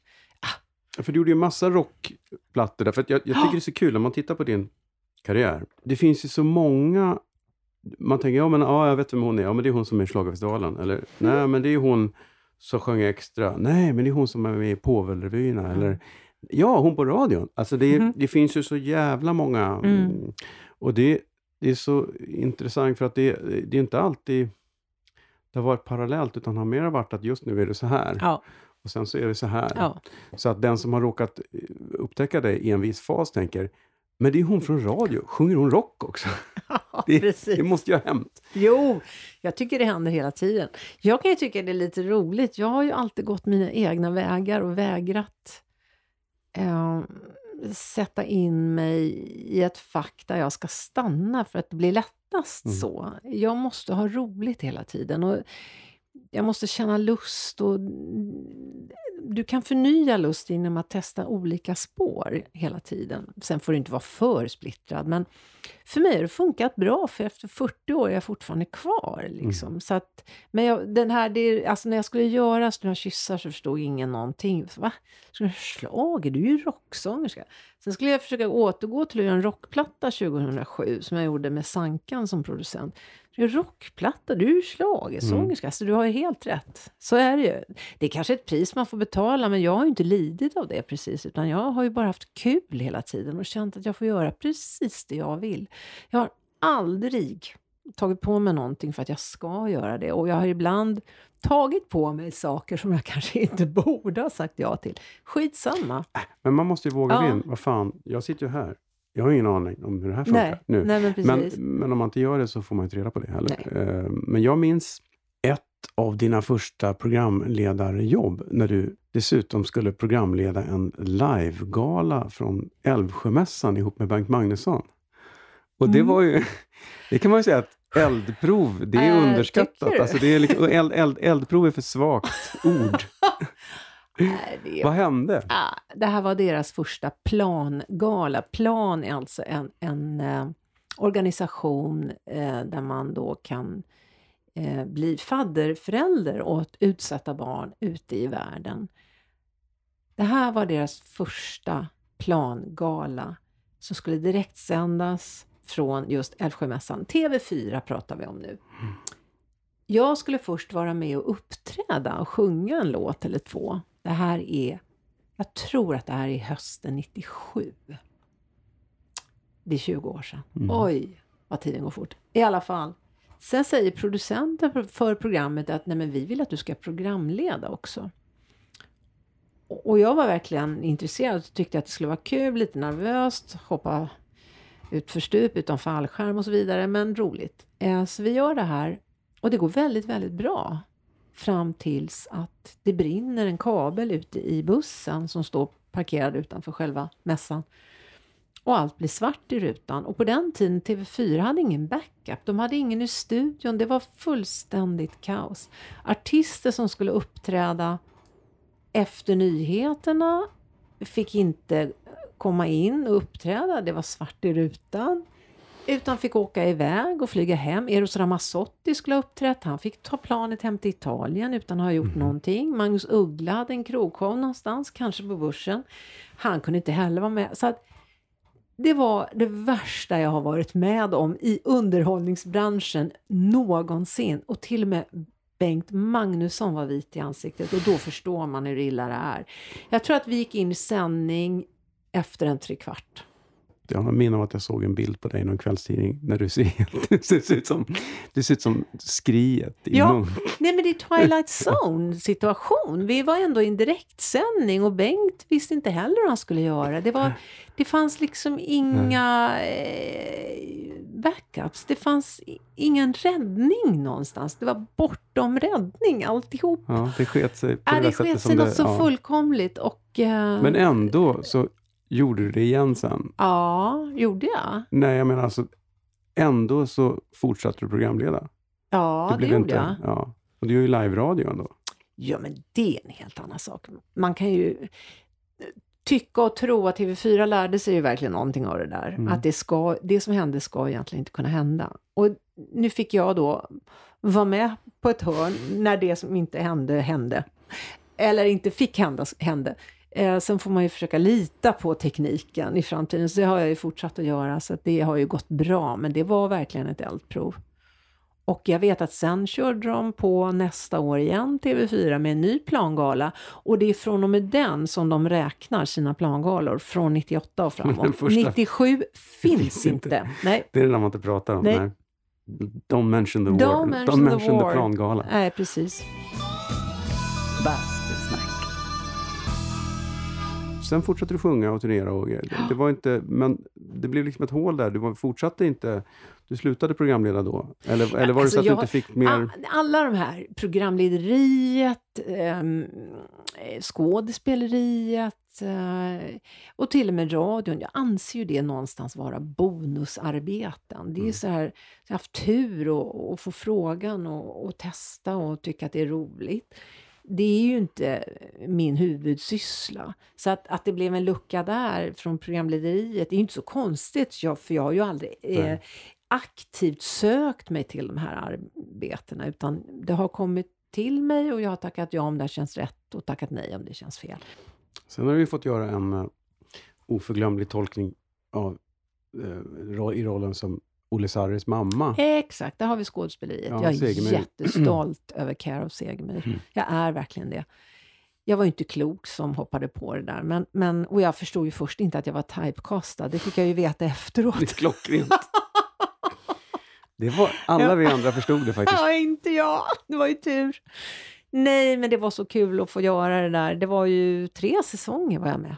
För du gjorde ju massa rockplattor där. För jag, jag tycker det är så kul när man tittar på din karriär. Det finns ju så många... Man tänker, ja men ja, jag vet vem hon är. Ja men det är hon som är i Schlagerfestivalen. Eller, nej men det är hon som sjöng extra. Nej men det är hon som är med i Påvelrevyerna. Eller, Ja, hon på radion. Alltså det, Mhm. det finns ju så jävla många. Mm. mm, Och det, det är så intressant för att det, det är inte alltid det har varit parallellt utan har mer varit att just nu är det så här. Ja, Och sen så är det så här. ja. Så att den som har råkat eh, upptäcka det i en viss fas tänker men det är hon från radio, sjunger hon rock också? Det, precis. det måste ju ha hänt. Jo, jag tycker det händer hela tiden. Jag kan ju tycka det är lite roligt. Jag har ju alltid gått mina egna vägar och vägrat eh, sätta in mig i ett fack där jag ska stanna för att det blir lättast Mm. så. Jag måste ha roligt hela tiden. Och jag måste känna lust och du kan förnya lust genom att testa olika spår hela tiden. Sen får det inte vara för splittrad, men för mig har det funkat bra, för efter 40 år är jag fortfarande kvar. Liksom. Så att, men jag, den här, det, är- alltså när jag skulle göra Stora kyssar så förstod ingen någonting. Så, Va? Du schlager? Du är ju rocksångerska. Sen skulle jag försöka återgå till att göra en rockplatta 2007, som jag gjorde med Sankan som producent. Rockplatta, du är schlagersångerska, så du har ju helt rätt. Så är det ju. Det är kanske ett pris man får betala, men jag har ju inte lidit av det precis, utan jag har ju bara haft kul hela tiden och känt att jag får göra precis det jag vill. Jag har aldrig tagit på mig någonting för att jag ska göra det och jag har ibland tagit på mig saker som jag kanske inte borde ha sagt ja till. Skitsamma. Men man måste ju våga Ja. in. Vad fan, jag sitter ju här. Jag har ingen aning om hur det här funkar Nej, nu. nej men Men, men om man inte gör det så får man inte reda på det heller. Eh, Men jag minns ett av dina första programledarjobb när du dessutom skulle programleda en livegala från Älvsjömässan ihop med Bengt Magnusson. Och det Mm. var ju, det kan man ju säga att eldprov, det är Äh, underskattat. Alltså det är liksom, eld, eld, eldprov är för svagt ord. Är Vad hände? Ah, det här var deras första plangala. Plan är alltså en, en eh, organisation eh, där man då kan eh, bli fadderförälder åt utsatta barn ute i världen. Det här var deras första plangala som skulle direktsändas från just Älvsjömässan. TV4 pratar vi om nu. Jag skulle först vara med och uppträda och sjunga en låt eller två. Det här är, jag tror att det här är hösten 97. Det är 20 år sedan. Mm. Oj, vad tiden går fort. I alla fall. Sen säger producenten för programmet att Nej, men vi vill att du ska programleda också. Och jag var verkligen intresserad och tyckte att det skulle vara kul, lite nervöst, hoppa ut för stup utan fallskärm och så vidare, men roligt. Eh, Så vi gör det här och det går väldigt, väldigt bra. Fram tills att det brinner en kabel ute i bussen som står parkerad utanför själva mässan. Och allt blir svart i rutan. Och på den tiden TV4 hade ingen backup. De hade ingen i studion. Det var fullständigt kaos. Artister som skulle uppträda efter nyheterna fick inte komma in och uppträda. Det var svart i rutan. Utan fick åka iväg och flyga hem. Eros Ramazzotti skulle ha uppträtt. Han fick ta planet hem till Italien utan att ha gjort någonting. Magnus Uggla hade en krogshow någonstans, kanske på Börsen. Han kunde inte heller vara med. Så att det var det värsta jag har varit med om i underhållningsbranschen någonsin. Och till och med Bengt Magnusson var vit i ansiktet och då förstår man hur illa det är. Jag tror att vi gick in i sändning efter en trekvart. Jag har minne av att jag såg en bild på dig i någon kvällstidning när du ser, helt- du ser ut som, du ser ut som skriet i Ja. Nej men det är Twilight Zone situation. Vi var ändå i en direktsändning och Bengt visste inte heller hur han skulle göra. Det, var, det fanns liksom inga eh, backups. Det fanns ingen räddning någonstans. Det var bortom räddning alltihop. Ja, det sket sig på Ja, det, det sättet som sig det... något så ja. fullkomligt och... eh, Men ändå så gjorde du det igen sen. Ja, gjorde jag? Nej, jag menar alltså, ändå så fortsatte du programleda. Ja, det, blev gjorde inte, jag. Ja. Och du gör ju live-radio ändå. Ja, men det är en helt annan sak. Man kan ju tycka och tro att TV4 lärde sig ju verkligen någonting av det där. Mm. Att det, ska, det som hände ska egentligen inte kunna hända. Och nu fick jag då vara med på ett hörn när det som inte hände, hände. Eller inte fick hända, hände. Eh, sen får man ju försöka lita på tekniken i framtiden, så det har jag ju fortsatt att göra, så att det har ju gått bra. Men det var verkligen ett eldprov. Och jag vet att sen körde de på nästa år igen, TV4, med en ny plangala. Och det är från och med den som de räknar sina plangalor, från 98 och framåt. första 97 finns, finns inte. inte. Nej, Det är det där man inte pratar om. Nej. Nej. Don't mention the war. Don't mention Don't the mention war. the plangala. nej, precis. Bastusnack. Sen fortsatte du sjunga och turnera och. Det var inte, men det blev liksom ett hål där. Du var, fortsatte inte, du slutade programleda då? Eller, eller var det Alltså, så att jag- du inte fick mer? Alla de här, programlederiet, ehm, eh, skådespeleriet och till och med radion. Jag anser ju det någonstans vara bonusarbeten. Det är Mm. så här, jag har haft tur att att få frågan och, och testa och tycka att det är roligt. Det är ju inte min huvudsyssla. Så att, att det blev en lucka där från programlederiet, det är ju inte så konstigt, jag, för jag har ju aldrig eh, aktivt sökt mig till de här arbetena, utan det har kommit till mig och jag har tackat ja om det känns rätt och tackat nej om det känns fel. Sen har du ju fått göra en uh, oförglömlig tolkning av, ro- i rollen som Olle Sarris mamma. Exakt, där har vi skådespeleriet. Ja, jag är Segemyhr. jättestolt över Care of Segemyhr. Mm. Jag är verkligen det. Jag var ju inte klok som hoppade på det där, men, men, och jag förstod ju först inte att jag var typecastad. Det fick jag ju veta efteråt. Det är klockrent. Det var, alla vi andra förstod det faktiskt. Ja, inte jag. Det var ju tur. Nej, men det var så kul att få göra det där. Det var ju tre säsonger var jag med.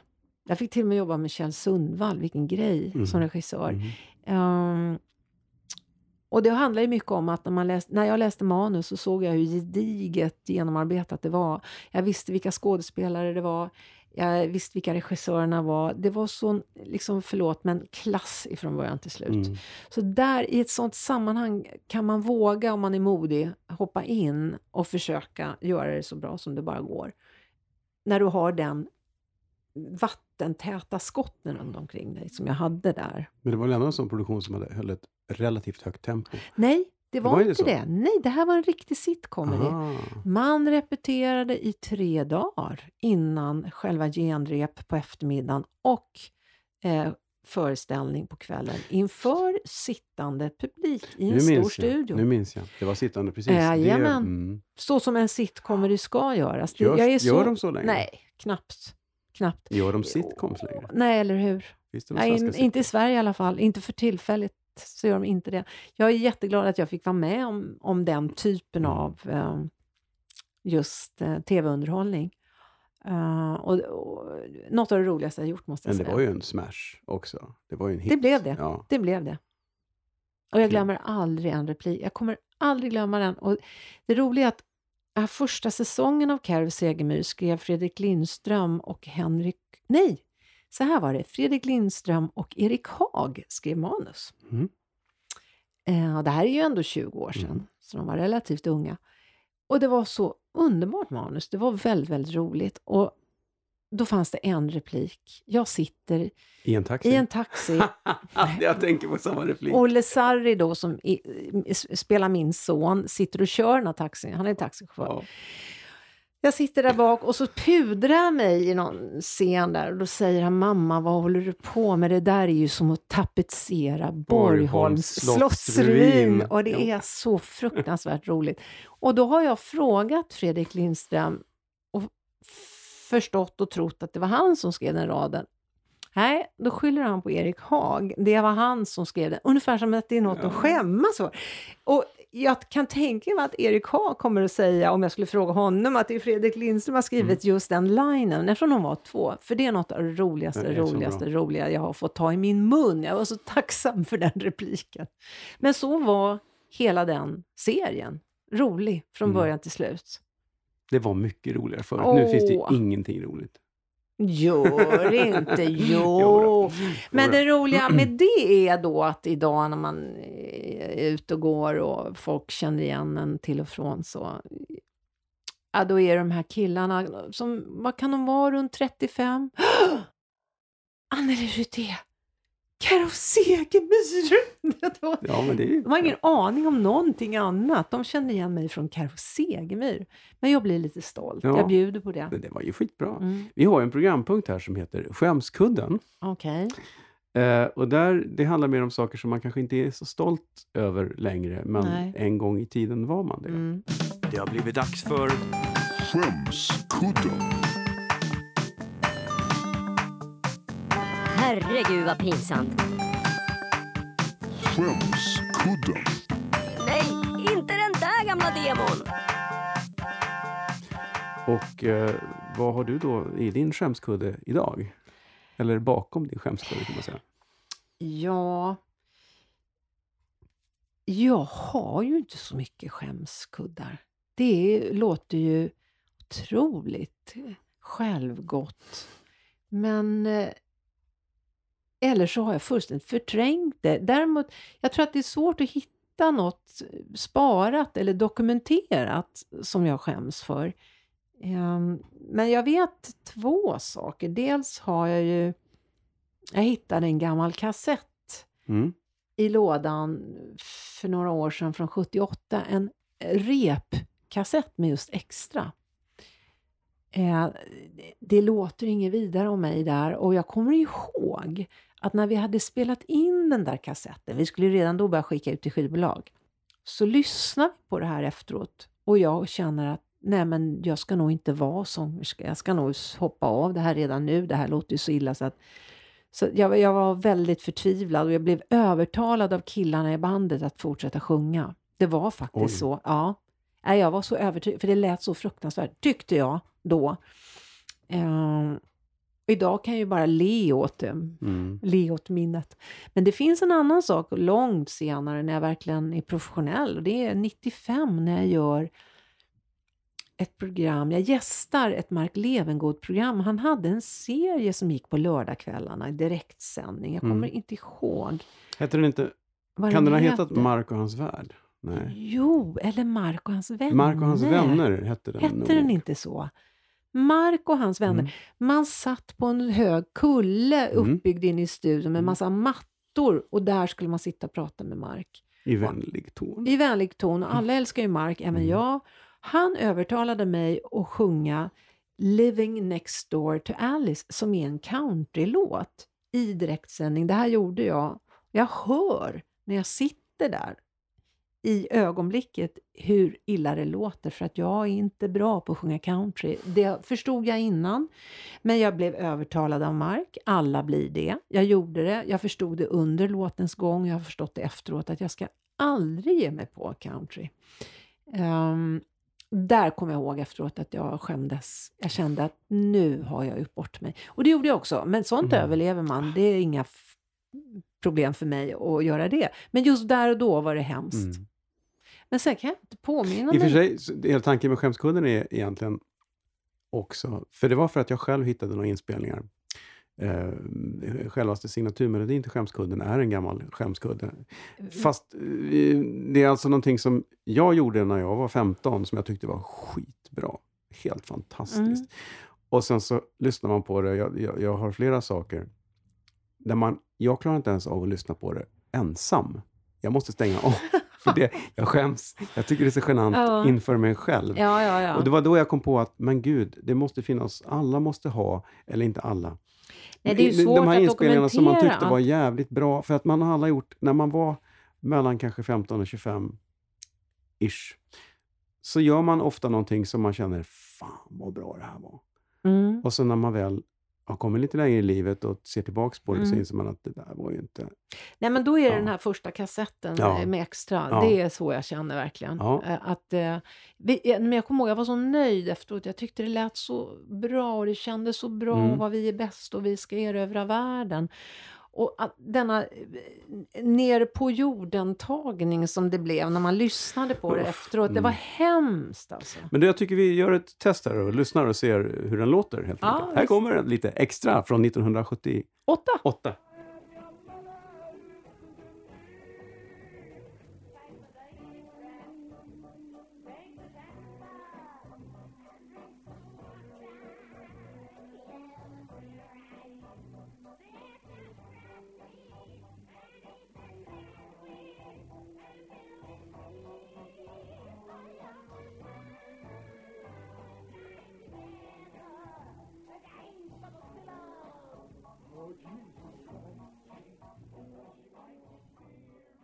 Jag fick till och med jobba med Kjell Sundvall, vilken grej, Mm. som regissör. Mhm. Ehm, och det handlar ju mycket om att när, man läst, när jag läste manus så såg jag hur gediget genomarbetat det var. Jag visste vilka skådespelare det var. Jag visste vilka regissörerna var. Det var så, liksom, förlåt, men klass ifrån början till slut. Mm. Så där i ett sånt sammanhang kan man våga, om man är modig, hoppa in och försöka göra det så bra som det bara går. När du har den vattentäta skotten runt omkring dig som jag hade där. Men det var väl ändå en sån produktion som hade, höll ett relativt högt tempo? Nej, det var, var inte det. Nej, det här var en riktig sitcomedy. Ah. Man repeterade i tre dagar innan själva genrep på eftermiddagen och eh, föreställning på kvällen inför sittande publik i en Nu stor jag. studio. nu minns jag. Det var sittande precis. Jajamän. Det, mm. Så som en sitcomedy ska göras. Det- Görs, jag är så... Gör de så länge? Nej, knappt. Knappt. Gör de sitcoms längre? Nej, eller hur? Nej, in, inte i Sverige i alla fall. Inte för tillfället så gör de inte det. Jag är jätteglad att jag fick vara med om, om den typen Mm. av eh, just eh, tv-underhållning. Eh, och, och, något av det roligaste jag gjort måste jag Men det säga. var ju en smash också. Det var ju en hit. Det blev det. Ja. Det blev det. Och jag glömmer aldrig en replik. Jag kommer aldrig glömma den. Och det roliga är att här första säsongen av Carro Segemyhr skrev Fredrik Lindström och Henrik... Nej! Så här var det. Fredrik Lindström och Erik Haag skrev manus. Mm. Eh, det här är ju ändå 20 år sedan, Mm. så de var relativt unga. Och det var så underbart manus. Det var väldigt, väldigt roligt. Och då fanns det en replik. Jag sitter I en taxi? i en taxi jag tänker på samma replik. Olle Sarri då som i, spelar min son sitter och kör den här taxin. Han är taxichaufför. Ja. Jag sitter där bak och så pudrar jag mig i någon scen där och då säger han mamma vad håller du på med? Det där är ju som att tapetsera Borgholms slottsruin. Och det är så fruktansvärt roligt. Och då har jag frågat Fredrik Lindström och förstått och trott att det var han som skrev den raden. Nej, då skyller han på Erik Haag. Det var han som skrev den. Ungefär som att det är något Ja. att skämmas för. Och jag kan tänka mig att Erik Haag kommer att säga, om jag skulle fråga honom, att det är Fredrik Lindström som har skrivit just den linen, eftersom de var två. För det är något av det roligaste, det roligaste, roliga jag har fått ta i min mun. Jag var så tacksam för den repliken. Men så var hela den serien. Rolig från Mm. början till slut. Det var mycket roligare förut. Nu finns det ingenting roligt. Gör inte, jo. Jodå. Men det roliga med det är då att idag när man är ute och går och folk känner igen en till och från så ja, då är de här killarna som, vad kan de vara, runt 35? Anneli Rydé! Carro Segemyhr! Det Ja, men det är ju... De har ingen aning om någonting annat. De känner igen mig från Carro Segemyhr. Men jag blir lite stolt. Ja. Jag bjuder på det. Men det var ju skitbra. Mm. Vi har en programpunkt här som heter Skämskudden. Okej. Eh, och där, det handlar mer om saker som man kanske inte är så stolt över längre, men Nej. en gång i tiden var man det. Mm. Det har blivit dags för Skämskudden. Herregud vad pinsamt. Skämskudden. Nej, inte den där gamla demon. Och eh, vad har du då i din skämskudde idag? Eller bakom din skämskudde kan man säga. Ja... Jag har ju inte så mycket skämskuddar. Det låter ju otroligt självgott. Men... eh, Eller så har jag fullständigt förträngt det. Däremot, jag tror att det är svårt att hitta något sparat eller dokumenterat som jag skäms för. Ehm, Men jag vet två saker. Dels har jag ju... Jag hittade en gammal kassett Mm. i lådan för några år sedan från 78. En repkassett med just extra. Eh, det- det låter inget vidare om mig där och jag kommer ihåg att när vi hade spelat in den där kassetten, vi skulle ju redan då börja skicka ut till skivbolag, så lyssnade vi på det här efteråt och jag känner att nej men jag ska nog inte vara sångerska, jag ska nog hoppa av det här redan nu, det här låter ju så illa så att så jag, jag var väldigt förtvivlad och jag blev övertalad av killarna i bandet att fortsätta sjunga. Det var faktiskt Oj. så. Ja. Jag var så övertygad, för det lät så fruktansvärt, tyckte jag då. Ehm, idag kan jag ju bara le åt det, Mm. le åt minnet. Men det finns en annan sak långt senare när jag verkligen är professionell. Och det är 95 när jag gör ett program. Jag gästar ett Mark Levengood-program. Han hade en serie som gick på lördagskvällarna i direktsändning. Jag kommer Mm. inte ihåg Heter den inte, vad kan den ha heter. hetat Mark och hans värld? Nej. Jo, eller Mark och hans vänner. Mark och hans vänner hette den Hette nog. den inte så? Mark och hans vänner. Mm. Man satt på en hög kulle Mm. uppbyggd in i studion med Mm. massa mattor och där skulle man sitta och prata med Mark. I vänlig ton. I vänlig ton. Och alla älskar ju Mark, även Mm. jag. Han övertalade mig att sjunga Living Next Door to Alice som är en countrylåt i direktsändning. Det här gjorde jag. Jag hör när jag sitter där i ögonblicket hur illa det låter för att jag är inte bra på att sjunga country. Det förstod jag innan, men jag blev övertalad av Mark. Alla blir det. Jag gjorde det. Jag förstod det under låtens gång. Jag har förstått det efteråt att jag ska aldrig ge mig på country. Ehm, där kom jag ihåg efteråt att jag skämdes. Jag kände att nu har jag gjort bort mig. Och det gjorde jag också. Men sånt Mm. överlever man. Det är inga problem för mig att göra det. Men just där och då var det hemskt. Mm. Men sen kan jag inte påminna I och för mig. sig, hela tanken med skämskudden är egentligen också, för det var för att jag själv hittade några inspelningar. Eh, självaste signaturmelodin till skämskudden är en gammal skämskudde. Fast eh, det är alltså någonting som jag gjorde när jag var 15 som jag tyckte var skitbra. Helt fantastiskt. Mm. Och sen så lyssnar man på det, jag, jag, jag har flera saker. Där man, jag klarar inte ens av att lyssna på det ensam. Jag måste stänga av. För det, jag skäms. Jag tycker det är så genant Ja. inför mig själv. Ja, ja, ja. Och det var då jag kom på att, men gud, det måste finnas, alla måste ha, eller inte alla. Nej, det är ju svårt De här inspelningarna som man tyckte var jävligt bra, för att man har alla gjort, när man var mellan kanske 15 och 25 ish, så gör man ofta någonting som man känner, fan vad bra det här var. Mm. Och så när man väl har kommit lite längre i livet och ser tillbaks på det så Mm. inser man att det där var ju inte... Nej, men då är det Ja. den här första kassetten Ja. eh, med extra. Ja. Det är så jag känner verkligen. Eh, Att, eh, men jag kommer ihåg, jag var så nöjd efteråt. Jag tyckte det lät så bra och det kändes så bra Mm. och vad vi är bäst och vi ska erövra världen. Och att denna eh, ner på jorden-tagning som det blev när man lyssnade på det Uff, efteråt. Det mm. var hemskt alltså. Men då, jag tycker vi gör ett test här och lyssnar och ser hur den låter. Helt Ja, enkelt. Här visst. kommer lite extra från 1978. Åtta!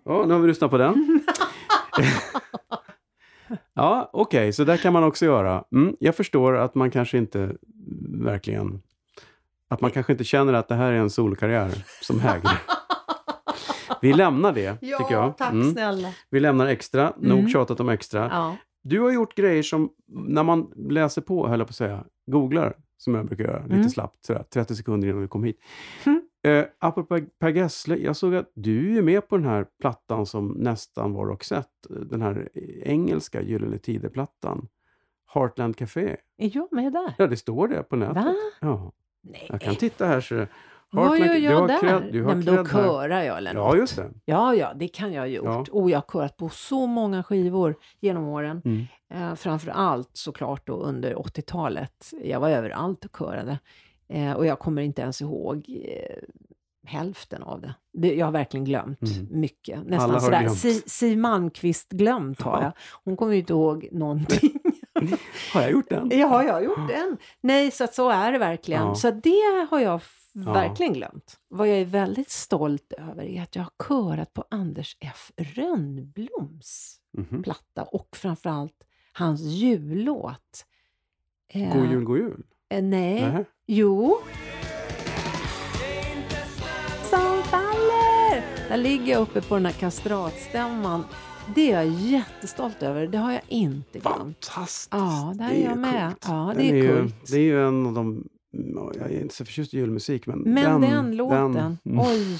Ja, nu har vi lyssnat på den. ja, okej, så där kan man också göra. Mm, jag förstår att man kanske inte verkligen... Att man kanske inte känner att det här är en solkarriär som hägrar. Vi lämnar det, tycker jag. tack Mm. snälla. Vi lämnar extra. Nog Mm. tjatat om extra. Ja. Du har gjort grejer som, när man läser på, höll jag på att säga, googlar, som jag brukar göra, lite Mm. slappt, sådär, 30 sekunder innan vi kom hit. Mm. Eh, apropå Per Gessle, jag såg att du är med på den här plattan som nästan var Roxette, den här engelska Gyllene Tider-plattan. Heartland Café. Är jag med där? Ja, det står det på nätet. Va? Ja, Nej. jag kan titta här. Så Vad gör du jag har där? du har Nej, men då körar jag eller Ja, något. just det. Ja, ja, det kan jag ha gjort. Ja. Och jag har körat på så många skivor genom åren. Mm. Eh, framför allt såklart då under 80-talet. Jag var överallt och körade. Eh, och jag kommer inte ens ihåg eh, hälften av det. Jag har verkligen glömt Mm. mycket. Alla Nästan har sådär glömt. Si, si Malmqvist glömt har Ja. jag. Hon kommer ju inte ihåg någonting. Har jag gjort den? ja, jag har gjort den. Nej, så att så är det verkligen. Ja. Så det har jag Ja. verkligen glömt. Vad jag är väldigt stolt över är att jag har körat på Anders F Rönnbloms Mhm. platta och framförallt hans jullåt. Eh, God jul, god jul? Eh, nej. Nähä. Jo. Som faller! Där ligger jag uppe på den här kastratstämman. Det är jag jättestolt över. Det har jag inte glömt. Fantastiskt! Ja, där Det är jag med. coolt. Ja, Den det är ju. Det är ju en av de... ja, Jag är inte så förtjust i julmusik, men, Men den, den, låten, den- mm. oj,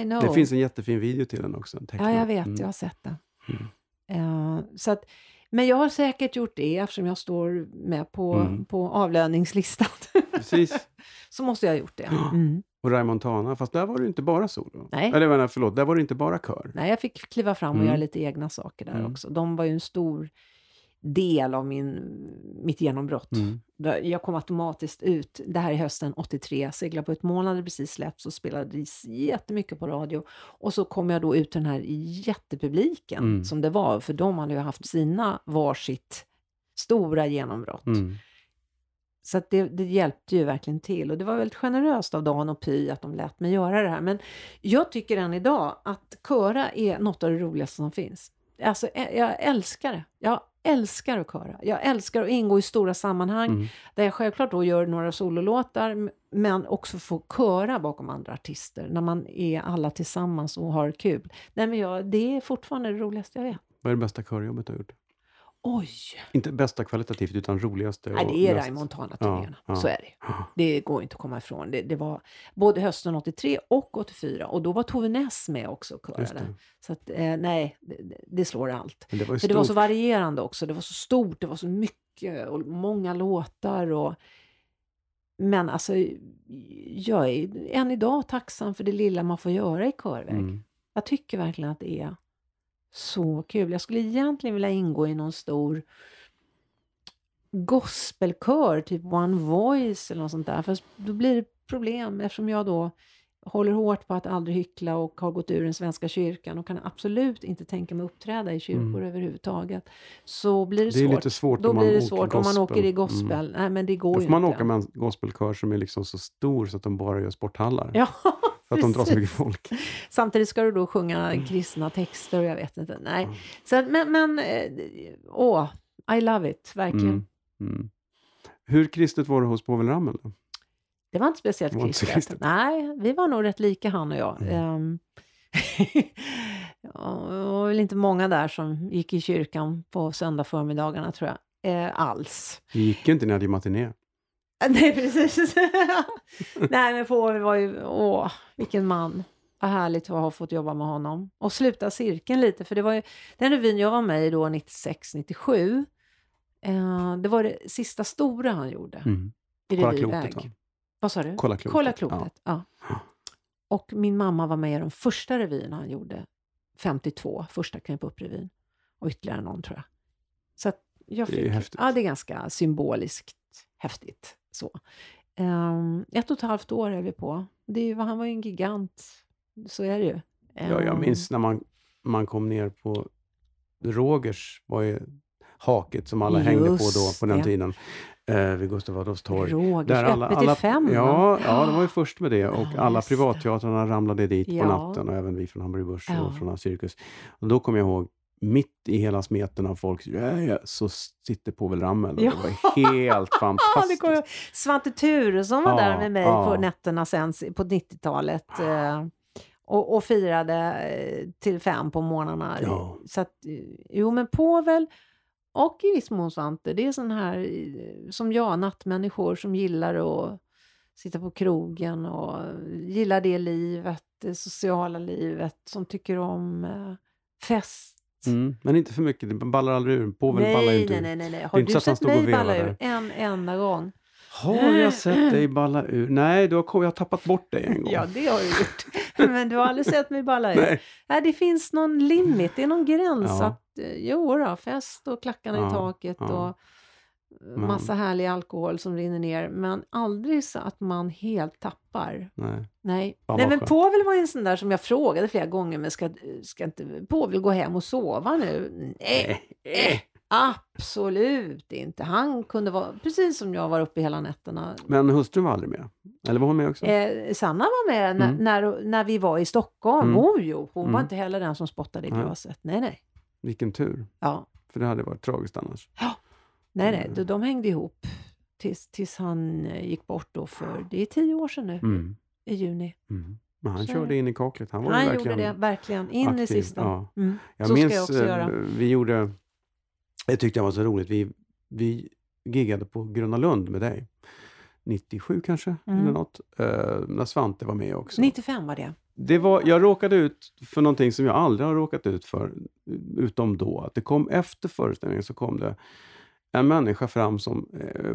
I know. Det finns en jättefin video till den också. Ja, jag vet. Mm. Jag har sett den. Mm. Eh, så att, men jag har säkert gjort det eftersom jag står med på, Mm. på avlöningslistan. Precis. så måste jag ha gjort det. Mm. Och Raymond Montana, fast där var det inte bara solo. Nej. Eller menar, förlåt, där var det inte bara kör. Nej, jag fick kliva fram och Mm. göra lite egna saker där Mm. också. De var ju en stor del av min, mitt genombrott. Mm. Jag kom automatiskt ut, det här är hösten 83, Segla på ett moln hade precis släppts och spelades jättemycket på radio. Och så kom jag då ut till den här jättepubliken Mm. som det var, för de hade ju haft sina varsitt stora genombrott. Mm. Så det, det hjälpte ju verkligen till och det var väldigt generöst av Dan och Py att de lät mig göra det här. Men jag tycker än idag att köra är något av det roligaste som finns. Alltså, jag älskar det. Jag älskar att köra. Jag älskar att ingå i stora sammanhang Mm. där jag självklart då gör några sololåtar men också få köra bakom andra artister när man är alla tillsammans och har kul. Nej, men jag, det är fortfarande det roligaste jag vet. Vad är det bästa körjobbet du har gjort? Oj! Inte bästa kvalitativt, utan roligaste. Nej, det är Raymond Montana-turnéerna. Ja, ja. Så är det. Det går inte att komma ifrån. Det, det var både hösten 83 och 84 och då var Tove Ness med också och körade. Så att, eh, nej, det, det- slår allt. Men det var För det var så varierande också. Det var så stort, det var så mycket och många låtar. Och... Men alltså, jag är än idag tacksam för det lilla man får göra i körväg. Mm. Jag tycker verkligen att det är så kul. Jag skulle egentligen vilja ingå i någon stor gospelkör, typ One Voice eller något sånt där. Fast då blir det problem eftersom jag då håller hårt på att aldrig hyckla och har gått ur den svenska kyrkan och kan absolut inte tänka mig uppträda i kyrkor Mm. överhuvudtaget. Så blir det, Det är svårt. lite svårt då blir det svårt om man åker i Mm. gospel. Nej, men det går Då får man inte. åka med en gospelkör som är liksom så stor så att de bara gör sporthallar. Ja, för att de drar så mycket folk. Samtidigt ska du då sjunga kristna texter och jag vet inte. Nej. Mm. Så, men, men, eh, åh, I love it, verkligen. Mm. Mm. Hur kristet var det hos Povel Ramel? då? Det var inte speciellt Det var inte så kristet. kristet. Nej, vi var nog rätt lika han och jag. Mm. Ehm, det var väl inte många där som gick i kyrkan på söndag förmiddagarna tror jag. Eh, alls. Det gick ju inte när hade matiné. Nej, precis. Nej, men Povel var ju, åh, vilken man. Vad härligt att ha fått jobba med honom. Och sluta cirkeln lite, för det var ju den revyn jag var med i då 96, 97. Eh, det var det sista stora han gjorde Mm. i Kolla klotet va? Vad sa du? Kolla klotet. Kolla klotet. Ja. Ja. Och min mamma var med i de första revyerna han gjorde. 52, första Knäpp upp-revyn. Och ytterligare någon tror jag. Så att jag Det är fick, häftigt. Ja, det är ganska symboliskt häftigt. Så. Ehm, ett och ett halvt år är vi på. Det är ju, han var ju en gigant. Så är det ju. Ja, jag Ehm, minns när man, man kom ner på Rogers var ju haket som alla hängde på då på den det. tiden. eh, vid Gustav Adolfs torg. Rogers, öppet till fem ja, ja, de var ju först med det och Ja, alla just det. privatteatrarna ramlade dit Ja. på natten och även vi från Hamburg Börs och från Cirkus. Och då kommer jag ihåg, mitt i hela smeten av folk, ja, ja, så sitter Povel Ramel. Och Ja. Det var helt Ja, det fantastiskt. jag- Svante Turesson var Ja, där med mig ja. på nätterna sen på 90-talet. Eh, och, och firade eh, till fem på morgnarna. Ja. Så att, eh, jo men Povel och i viss mån Svante, det är sån här som jag, nattmänniskor som gillar att sitta på krogen och gillar det livet, det sociala livet, som tycker om fest. Mm, men inte för mycket, det ballar aldrig ur. Ballar ju nej, inte nej, nej, nej, nej. Har du sett mig balla ur en enda gång? Har jag sett dig balla ur? Nej, då har jag tappat bort dig en gång. Ja, det har du gjort. Men du har aldrig sett mig balla ur. Nej. Nej, det finns någon limit, det är någon gräns. Ja. Att, eh, jo då, fest och klackarna Ja, i taket ja. och massa härlig alkohol som rinner ner. Men aldrig så att man helt tappar. Nej. Nej, Nej men. Povel var en sån där som jag frågade flera gånger, men ska, ska inte Povel gå hem och sova nu? Nej, Eh, absolut inte. Han kunde vara, precis som jag var uppe hela nätterna. Men hustrun var aldrig med? Eller var hon med också? Eh, Sanna var med när, Mm. när, när vi var i Stockholm. Mm. Oh, jo, hon Mm. var inte heller den som spottade i glaset. Nej, nej. Vilken tur. Ja. För det hade varit tragiskt annars. Nej, nej. Mm. De, de hängde ihop tills, tills han eh, gick bort då för, det är tio år sedan nu, Mm. i juni. Mm. Men han Så körde det. in i kaklet. Han var Han verkligen gjorde det, verkligen. In i aktiv. sista. Ja. Mm. Jag Så ska minns, jag också eh, göra. vi gjorde, det tyckte jag var så roligt, vi, vi giggade på Gröna Lund med dig. 97 kanske, Mm. eller något. Eh, när Svante var med också. 95 var det. Det var, jag råkade ut för någonting som jag aldrig har råkat ut för, utom då. Att det kom efter föreställningen så kom det en människa fram som eh,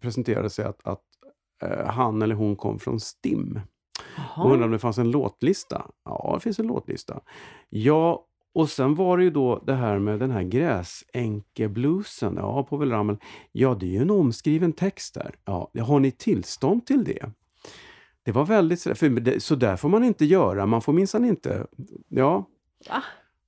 presenterade sig att, att eh, han eller hon kom från STIM. Och undrade om det fanns en låtlista. Ja, det finns en låtlista. Ja, och sen var det ju då det här med den här gräsänkebluesen. Ja, Povel Ramel. Ja, det är ju en omskriven text där. Ja, har ni tillstånd till det? Det var väldigt sådär, för det, så där får man inte göra. Man får minsann inte... Ja. Va?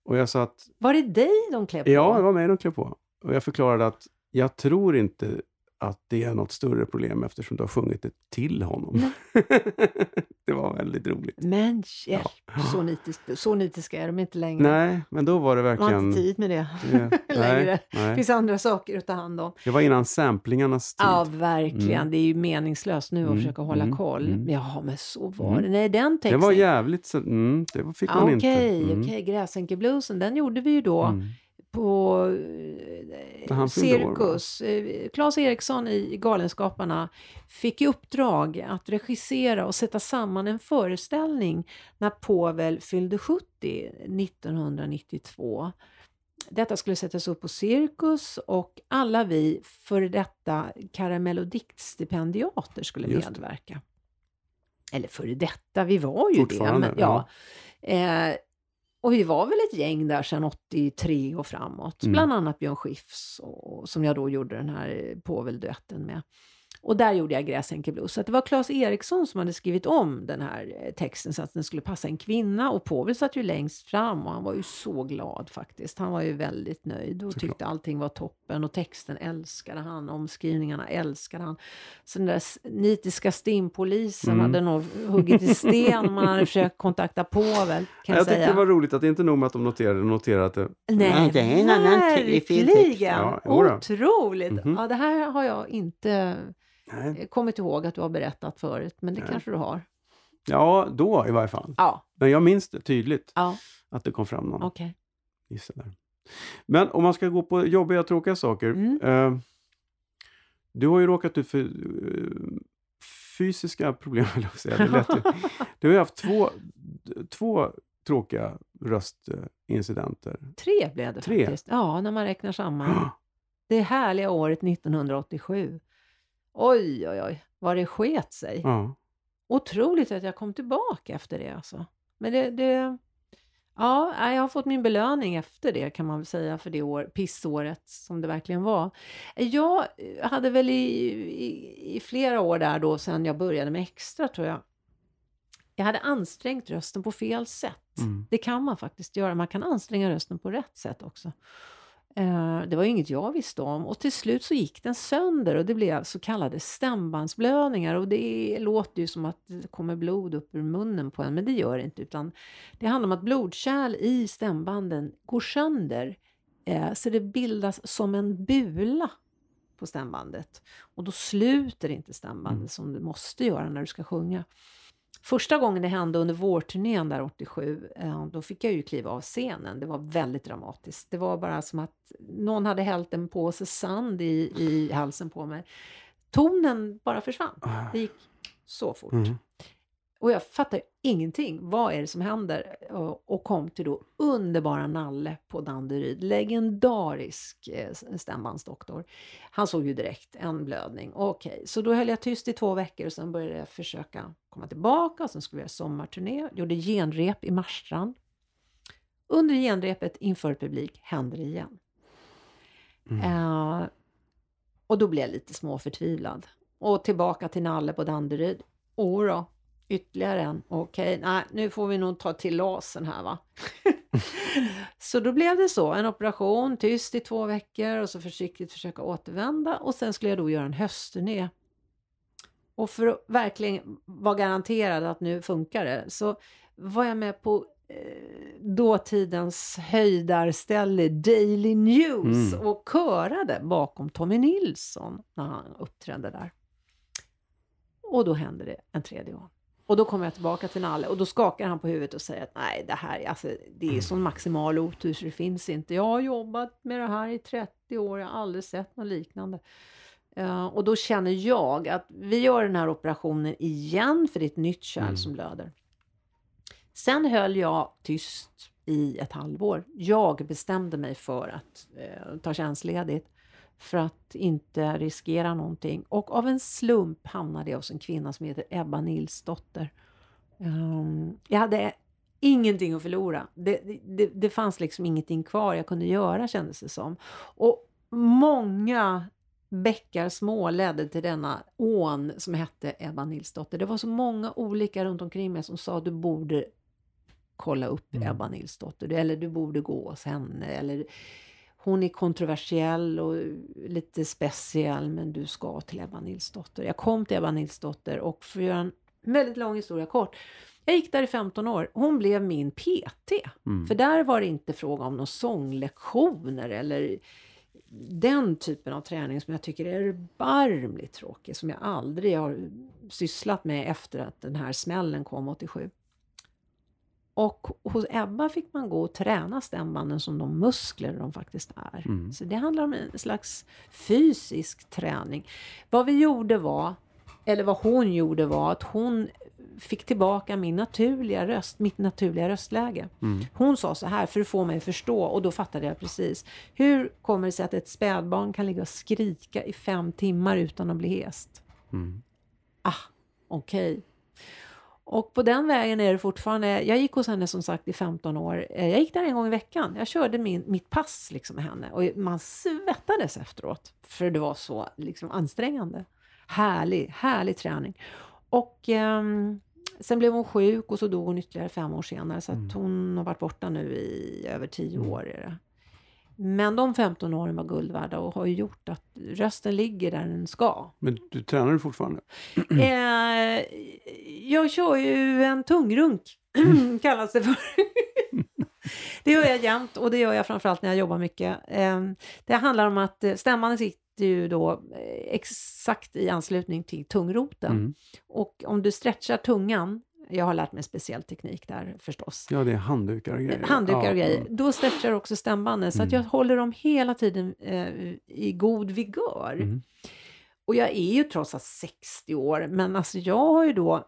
Och jag sa att, Var det dig de klev på? ja, det var mig de klev på. Och jag förklarade att jag tror inte att det är något större problem eftersom du har sjungit det till honom. det var väldigt roligt. Men hjälp, så, nitisk, så nitiska är de inte längre. Nej, men då var det Man har verkligen... inte tid med det. det, längre. nej, Det finns andra saker att ta hand om. Det var innan samplingarnas tid. Ja, verkligen. Mm. Det är ju meningslöst nu att Mm, försöka hålla mm, koll. mm. Ja, men så var Mm. det. Nej, den det texten. var jävligt... så- Mm, det fick Ja, man Okej, inte. okej. Gräsänkebluesen, den gjorde vi ju då Mm. På eh? Cirkus. Eh, Claes Eriksson i Galenskaparna fick i uppdrag att regissera och sätta samman en föreställning när Povel fyllde 70 1992. Detta skulle sättas upp på Cirkus och alla vi före detta Karamell och diktstipendiater skulle medverka. Eller före detta, vi var ju det. Men, ja. Eh, och vi var väl ett gäng där sedan 83 och framåt. Mm. Bland annat Björn Skifs, och, som jag då gjorde den här Povel-duetten med. Och där gjorde jag Gräsänkeblues. Så det var Claes Eriksson som hade skrivit om den här eh, texten så att den skulle passa en kvinna. Och Povel satt ju längst fram och han var ju så glad faktiskt. Han var ju väldigt nöjd och Såklart. tyckte allting var toppen. Och texten älskade han, omskrivningarna älskade han. Så den där nitiska stimpolisen Mm. hade nog huggit i sten om man hade försökt kontakta Povel. Kan jag, jag tyckte det var roligt att det inte nog med att de noterade, noterade att det... Nej, det är en annan fel text. verkligen! Ja. Otroligt! Mhm. Ja, det här har jag inte Nej. eh, kommit ihåg att du har berättat förut, men det Nej. kanske du har. Ja, då i varje fall. Ja, Men jag minns det tydligt, ja att det kom fram någon. okej. Gissa där. Men om man ska gå på jobbiga, tråkiga saker. Mm. Eh, du har ju råkat ut för eh, fysiska problem, vill jag säga. Det lät. Du har ju haft två, två tråkiga röstincidenter. Tre blev det Tre? faktiskt. Ja, när man räknar samman. Det härliga året 1987. Oj, oj, oj, vad det sket sig. Ja. Otroligt att jag kom tillbaka efter det alltså. Men det, det ja, jag har fått min belöning efter det kan man väl säga för det år, pissåret som det verkligen var. Jag hade väl i, i, i flera år där då sen jag började med extra tror jag. Jag hade ansträngt rösten på fel sätt. Mm. Det kan man faktiskt göra. Man kan anstränga rösten på rätt sätt också. Eh, det var inget jag visste om och till slut så gick den sönder och det blev så kallade stämbandsblödningar och det låter ju som att det kommer blod upp ur munnen på en men det gör det inte utan det handlar om att blodkärl i stämbanden går sönder eh, så det bildas som en bula på stämbandet och då sluter inte stämbandet Mm. som det måste göra när du ska sjunga. Första gången det hände under vårturnén där 87, eh, då fick jag ju kliva av scenen. Det var väldigt dramatiskt. Det var bara som att någon hade hällt en påse sand i, i halsen på mig. Tonen bara försvann. Det gick så fort. Mm. Och jag fattar ingenting. Vad är det som händer? Och, kom till då underbara Nalle på Danderyd. Legendarisk eh, stämbandsdoktor. Han såg ju direkt en blödning. Okej, så då höll jag tyst i två veckor och sen började jag försöka komma tillbaka. Och sen skulle vi göra sommarturné. Gjorde genrep i Marstrand. Under genrepet inför publik hände det igen. Mm. Eh, och då blev jag lite småförtvivlad. Och tillbaka till Nalle på Danderyd. Och då, ytterligare en. Okej, nej, nu får vi nog ta till lasen här va. så då blev det så, en operation, tyst i två veckor och så försiktigt försöka återvända. Och sen skulle jag då göra en höstturné. Och för att verkligen vara garanterad att nu funkar det så var jag med på eh, dåtidens höjdarställe Daily News Mm. och körade bakom Tommy Nilsson när han uppträdde där. Och då hände det en tredje gång. Och då kommer jag tillbaka till Nalle och då skakar han på huvudet och säger att nej, det här alltså, det är sån maximal otur så det finns inte. Jag har jobbat med det här i 30 år, jag har aldrig sett något liknande. Eh, och då känner jag att vi gör den här operationen igen för det är ett nytt kärl Mm. som blöder. Sen höll jag tyst i ett halvår. Jag bestämde mig för att eh, ta tjänstledigt för att inte riskera någonting. Och av en slump hamnade jag hos en kvinna som heter Ebba Nilsdotter. Um, jag hade ingenting att förlora. Det, det, det fanns liksom ingenting kvar jag kunde göra kändes det som. Och många bäckar små ledde till denna ån som hette Ebba Nilsdotter. Det var så många olika runt omkring mig som sa du borde kolla upp Mm. Ebba Nilsdotter eller du borde gå hos henne eller hon är kontroversiell och lite speciell men du ska till Ebba Nilsdotter. Jag kom till Ebba Nilsdotter och för att göra en väldigt lång historia kort. Jag gick där i 15 år. Hon blev min PT. Mm. För där var det inte fråga om några sånglektioner eller den typen av träning som jag tycker är erbarmligt tråkig. Som jag aldrig har sysslat med efter att den här smällen kom 87. Och hos Ebba fick man gå och träna stämbanden som de muskler de faktiskt är. Mm. Så det handlar om en slags fysisk träning. Vad vi gjorde var, eller vad hon gjorde var att hon fick tillbaka min naturliga röst, mitt naturliga röstläge. Mm. Hon sa så här för att få mig att förstå och då fattade jag precis. Hur kommer det sig att ett spädbarn kan ligga och skrika i fem timmar utan att bli hest? Mm. Ah, okej. Och på den vägen är det fortfarande. Jag gick hos henne som sagt i 15 år. Eh, Jag gick där en gång i veckan. Jag körde min, mitt pass liksom med henne och man svettades efteråt. För det var så liksom ansträngande. Härlig, härlig träning. Och ehm, sen blev hon sjuk och så dog hon ytterligare fem år senare. Så att Mm. hon har varit borta nu i över 10 Mm. år. Är det. Men de 15 åren var guld värda och har gjort att rösten ligger där den ska. Men du tränar du fortfarande? Eh, jag kör ju en tungrunk, kallas det för. det gör jag jämt och det gör jag framförallt när jag jobbar mycket. Eh, det handlar om att eh, stämman sitter ju då eh, exakt i anslutning till tungroten. Mm. Och om du stretchar tungan, jag har lärt mig speciell teknik där förstås. Ja, det är handdukar och grejer. Handdukar ja, och grejer. mm. Då stretchar också stämbanden så att Mm. jag håller dem hela tiden eh, i god vigör. Mm. Och jag är ju trots allt 60 år, men alltså jag har ju då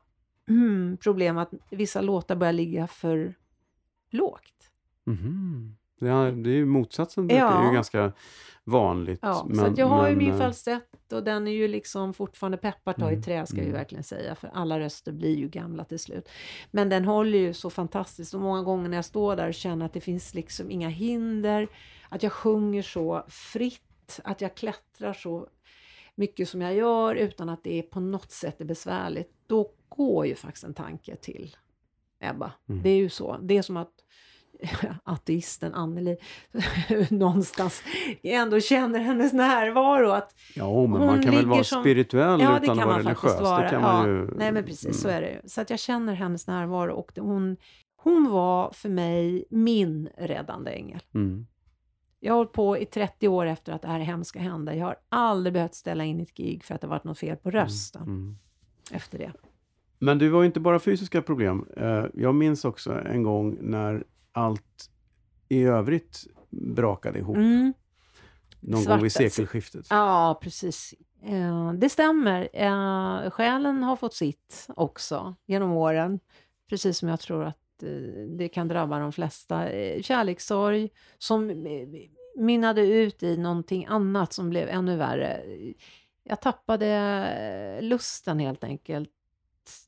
mm, problem att vissa låtar börjar ligga för lågt. Mhm. Ja, det är ju motsatsen. Det är Ja. ju ganska vanligt. Ja, så men- att jag har ju men, min eh, falsett och den är ju liksom fortfarande peppar ta i Mm, trä ska ju mm. verkligen säga, för alla röster blir ju gamla till slut. Men den håller ju så fantastiskt och många gånger när jag står där och känner att det finns liksom inga hinder, att jag sjunger så fritt, att jag klättrar så mycket som jag gör utan att det är på något sätt är besvärligt, då går ju faktiskt en tanke till Ebba. Mm. Det är ju så. Det är som att ateisten Anneli någonstans ändå känner hennes närvaro. Att Ja, men man kan väl vara som- spirituell Ja, utan kan att vara man religiös? faktiskt vara. Det kan man ja. ju... Nej, men precis så Mm. är det. Så att jag känner hennes närvaro och hon, hon var för mig min räddande ängel. Mm. Jag har hållit på i 30 år efter att det här hemska hände. Jag har aldrig behövt ställa in ett gig för att det varit något fel på rösten Mm. efter det. Men det var ju inte bara fysiska problem. Eh, Jag minns också en gång när allt i övrigt brakade ihop. Mm. Någon Svarta- gång vid sekelskiftet. Ja, precis. Eh, det stämmer. Eh, själen har fått sitt också genom åren. Precis som jag tror att eh, det kan drabba de flesta. Kärlekssorg som mynnade ut i någonting annat som blev ännu värre. Jag tappade lusten helt enkelt.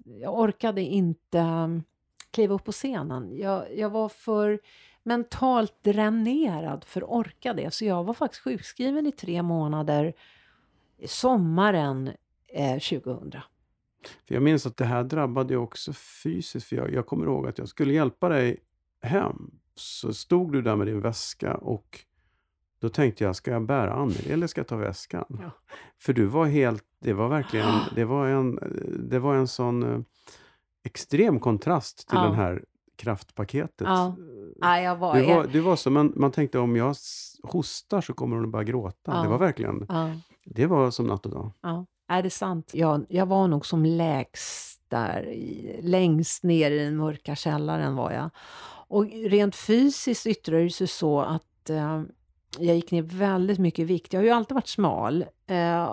Jag orkade inte kliva upp på scenen. Jag, jag var för mentalt dränerad för att orka det. Så jag var faktiskt sjukskriven i tre månader sommaren eh, 2000. För jag minns att det här drabbade ju också fysiskt. För jag, jag kommer ihåg att jag skulle hjälpa dig hem. Så stod du där med din väska och då tänkte jag, ska jag bära Anneli eller ska jag ta väskan? Ja. För du var helt, det var verkligen, det var en, det var en sån eh, extrem kontrast till Ja. den här kraftpaketet. Ja. Nej, jag var... Du var, du var så, man, man tänkte om jag hostar så kommer hon att börja gråta. Ja. Det var verkligen, Ja, det var som natt och dag. ja. Är det sant? Jag, jag var nog som lägst där, i, längst ner i den mörka källaren var jag. Och rent fysiskt yttrade det sig så att eh, jag gick ner väldigt mycket i vikt. Jag har ju alltid varit smal eh,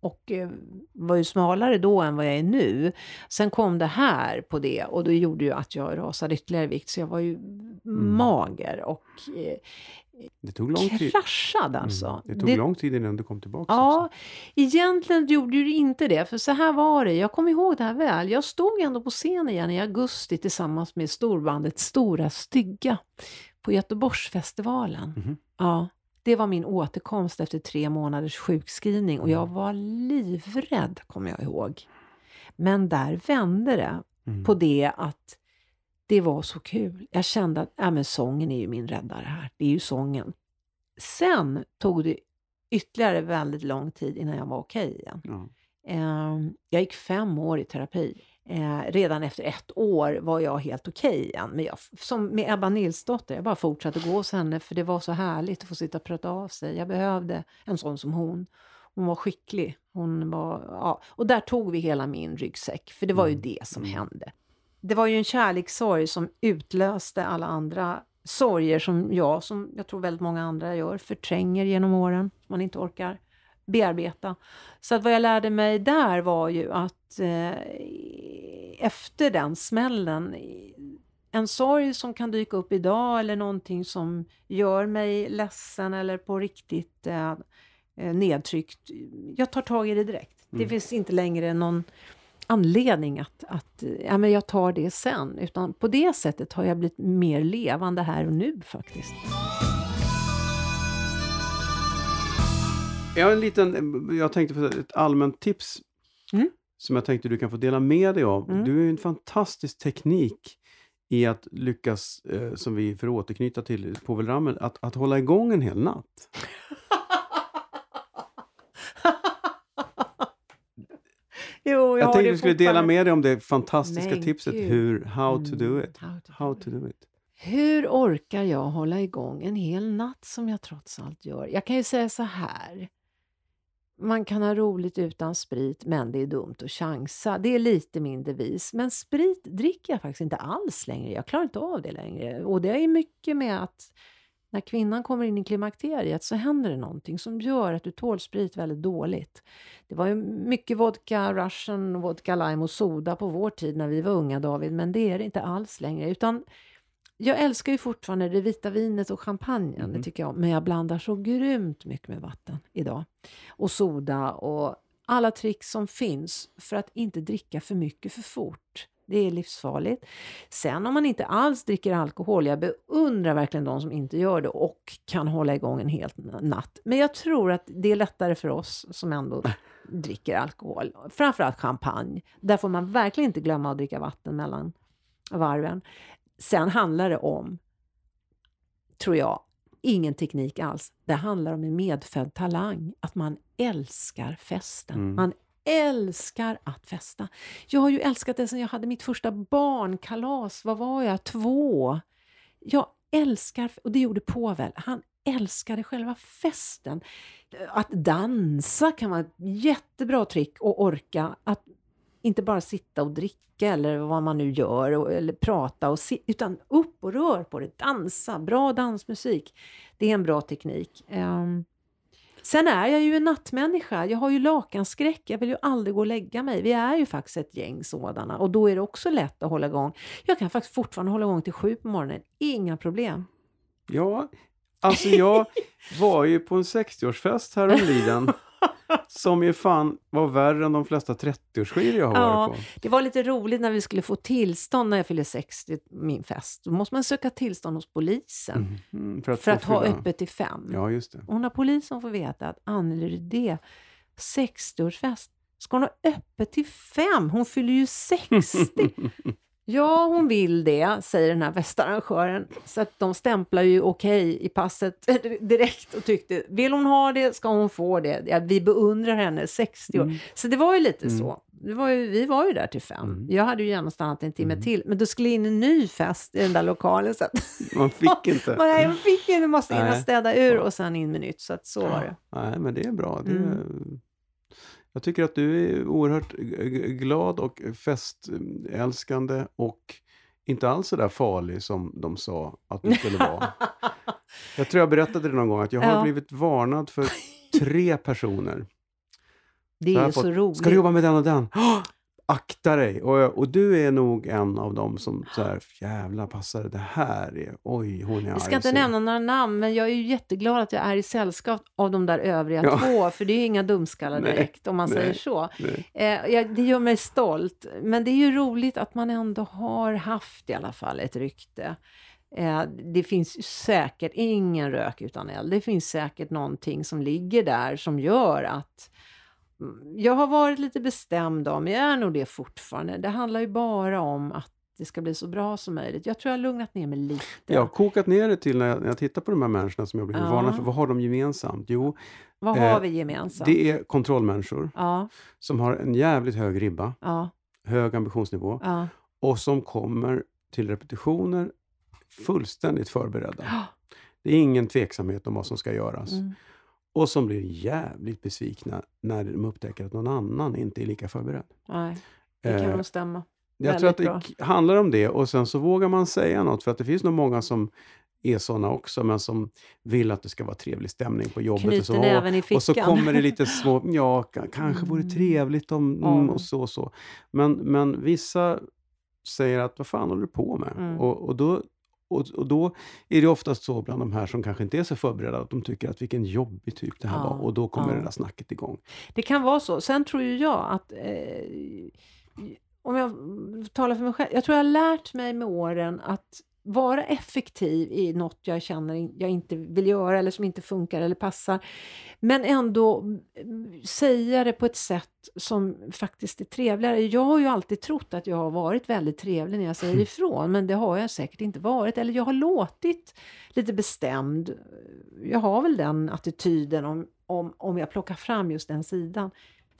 och eh, var ju smalare då än vad jag är nu. Sen kom det här på det och det gjorde ju att jag rasade ytterligare i vikt. Så jag var ju mager och eh, Det tog lång tid. kraschad alltså. Mm. Det tog lång tid innan du kom tillbaka. Ja, också. egentligen gjorde det inte det, för så här var det. Jag kommer ihåg det här väl. Jag stod ändå på scen igen i augusti tillsammans med storbandet Stora Stygga på Göteborgsfestivalen. Mhm. Ja, det var min återkomst efter tre månaders sjukskrivning och jag Mm. var livrädd, kommer jag ihåg. Men där vände det Mm. på det att det var så kul. Jag kände att äh, men sången är ju min räddare här. Det är ju sången. Sen tog det ytterligare väldigt lång tid innan jag var okej igen. Ja. Eh, jag gick fem år i terapi. Eh, redan efter ett år var jag helt okej igen. Men jag, som med Ebba Nilsdotter, jag bara fortsatte gå hos henne för det var så härligt att få sitta och prata av sig. Jag behövde en sån som hon. Hon var skicklig. Hon var, ja. Och där tog vi hela min ryggsäck, för det var ju Mm, det som mm. hände. Det var ju en kärlekssorg som utlöste alla andra sorger som jag, som jag tror väldigt många andra gör, förtränger genom åren, man inte orkar bearbeta. Så att vad jag lärde mig där var ju att eh, efter den smällen, en sorg som kan dyka upp idag eller någonting som gör mig ledsen eller på riktigt eh, eh, nedtryckt. Jag tar tag i det direkt. Det Mm. finns inte längre någon anledning att, att ja, men jag tar det sen. Utan på det sättet har jag blivit mer levande här och nu faktiskt. Jag har en liten, jag tänkte på ett allmänt tips Mm. som jag tänkte du kan få dela med dig av. Mm. Du har ju en fantastisk teknik i att lyckas, eh, som vi för att återknyta till Povelrammen, att, att hålla igång en hel natt. jo, Jag, har tänkte du skulle dela med dig om det fantastiska Men tipset gud. hur, how to do Mm, it. how to How do to do it. Hur orkar jag hålla igång en hel natt som jag trots allt gör? Jag kan ju säga så här. Man kan ha roligt utan sprit, men det är dumt att chansa. Det är lite min devis. Men sprit dricker jag faktiskt inte alls längre. Jag klarar inte av det längre. Och det är mycket med att när kvinnan kommer in i klimakteriet så händer det någonting som gör att du tål sprit väldigt dåligt. Det var ju mycket vodka russian, vodka lime och soda på vår tid när vi var unga David, men det är det inte alls längre. Utan jag älskar ju fortfarande det vita vinet och champagnen, Mhm. det tycker jag. Men jag blandar så grymt mycket med vatten idag. Och soda och alla tricks som finns för att inte dricka för mycket för fort. Det är livsfarligt. Sen om man inte alls dricker alkohol, jag beundrar verkligen de som inte gör det och kan hålla igång en hel natt. Men jag tror att det är lättare för oss som ändå dricker alkohol. Framförallt champagne. Där får man verkligen inte glömma att dricka vatten mellan varven. Sen handlar det om tror jag, ingen teknik alls. Det handlar om en medfödd talang, att man älskar festen. Mm. Man älskar att festa. Jag har ju älskat det sedan jag hade mitt första barnkalas. Vad var jag? Två. Jag älskar, och det gjorde Povel, han älskade själva festen. Att dansa kan vara ett jättebra trick och orka. Att inte bara sitta och dricka eller vad man nu gör, eller prata, och si, utan upp och rör på det. Dansa, bra dansmusik. Det är en bra teknik. Ehm, sen är jag ju en nattmänniska. Jag har ju lakanskräck. Jag vill ju aldrig gå och lägga mig. Vi är ju faktiskt ett gäng sådana och då är det också lätt att hålla igång. Jag kan faktiskt fortfarande hålla igång till sju på morgonen. Inga problem. Ja, alltså jag var ju på en 60-årsfest häromliden som ju fan var värre än de flesta 30-årsskivor jag har Ja, varit på. Det var lite roligt när vi skulle få tillstånd när jag fyllde 60, min fest. Då måste man söka tillstånd hos polisen Mm, för att, för att ha öppet till fem. Ja, just det. Och när polisen får veta att Anneli Rydé, 60-årsfest, ska hon ha öppet till fem? Hon fyller ju 60! Ja, hon vill det, säger den här festarrangören. Så att de stämplar ju okej i passet direkt och tyckte, vill hon ha det ska hon få det. Ja, vi beundrar henne, 60 år. Mm. Så det var ju lite Mm. så. Det var ju, vi var ju där till fem. Mm. Jag hade ju gärna stannat en timme Mm. till, men då skulle in en ny fest i den där lokalen. Så att, Man fick inte. Nej, jag fick inte, måste in och Nej. städa ur och sen in med nytt. Så att så var det. Nej, men det är bra. Det Mm. Jag tycker att du är oerhört glad och festälskande och inte alls så där farlig som de sa att du skulle vara. Jag tror jag berättade det någon gång att jag har Ja. blivit varnad för tre personer. Det Så är så fått, roligt. Ska du jobba med den och den? "Åh, Akta dig! Och, jag- och du är nog en av dem som så här, jävla passar det här är, oj hon är Vi ska arg, inte nämna några namn, men jag är ju jätteglad att jag är i sällskap av de där övriga Ja. två, för det är ju inga dumskallar Nej, direkt om man nej. säger så. Eh, jag, det gör mig stolt, men det är ju roligt att man ändå har haft i alla fall ett rykte. Eh, det finns säkert ingen rök utan eld. Det finns säkert någonting som ligger där som gör att jag har varit lite bestämd om, jag är nog det fortfarande. Det handlar ju bara om att det ska bli så bra som möjligt. Jag tror jag har lugnat ner mig lite. Jag har kokat ner det till när jag, när jag tittar på de här människorna som jag blivit Ja. varnad för. Vad har de gemensamt? Jo, Vad eh, har vi gemensamt? det är kontrollmänniskor Ja, som har en jävligt hög ribba, ja, hög ambitionsnivå och som kommer till repetitioner fullständigt förberedda. Det är ingen tveksamhet om vad som ska göras. Mm. Och som blir jävligt besvikna när de upptäcker att någon annan inte är lika förberedd. Nej, det kan Eh, nog stämma. Jag tror att det k- handlar om det och sen så vågar man säga något för att det finns nog många som är sådana också men som vill att det ska vara trevlig stämning på jobbet. och, Knyter så, näven i fickan. och så kommer det lite små, ja ka- kanske vore Mm. trevligt om, Ja. mm, och så och så. Men, men vissa säger att vad fan håller du på med? Mm. Och, och, då, och, och då är det oftast så bland de här som kanske inte är så förberedda att de tycker att vilken jobbig typ det här Ja, var och då kommer ja. det där snacket igång. Det kan vara så. Sen tror ju jag att eh, om jag talar för mig själv, jag tror jag har lärt mig med åren att vara effektiv i något jag känner jag inte vill göra eller som inte funkar eller passar. Men ändå mm, säga det på ett sätt som faktiskt är trevligare. Jag har ju alltid trott att jag har varit väldigt trevlig när jag säger ifrån, men det har jag säkert inte varit. Eller jag har låtit lite bestämd. Jag har väl den attityden om, om, om jag plockar fram just den sidan.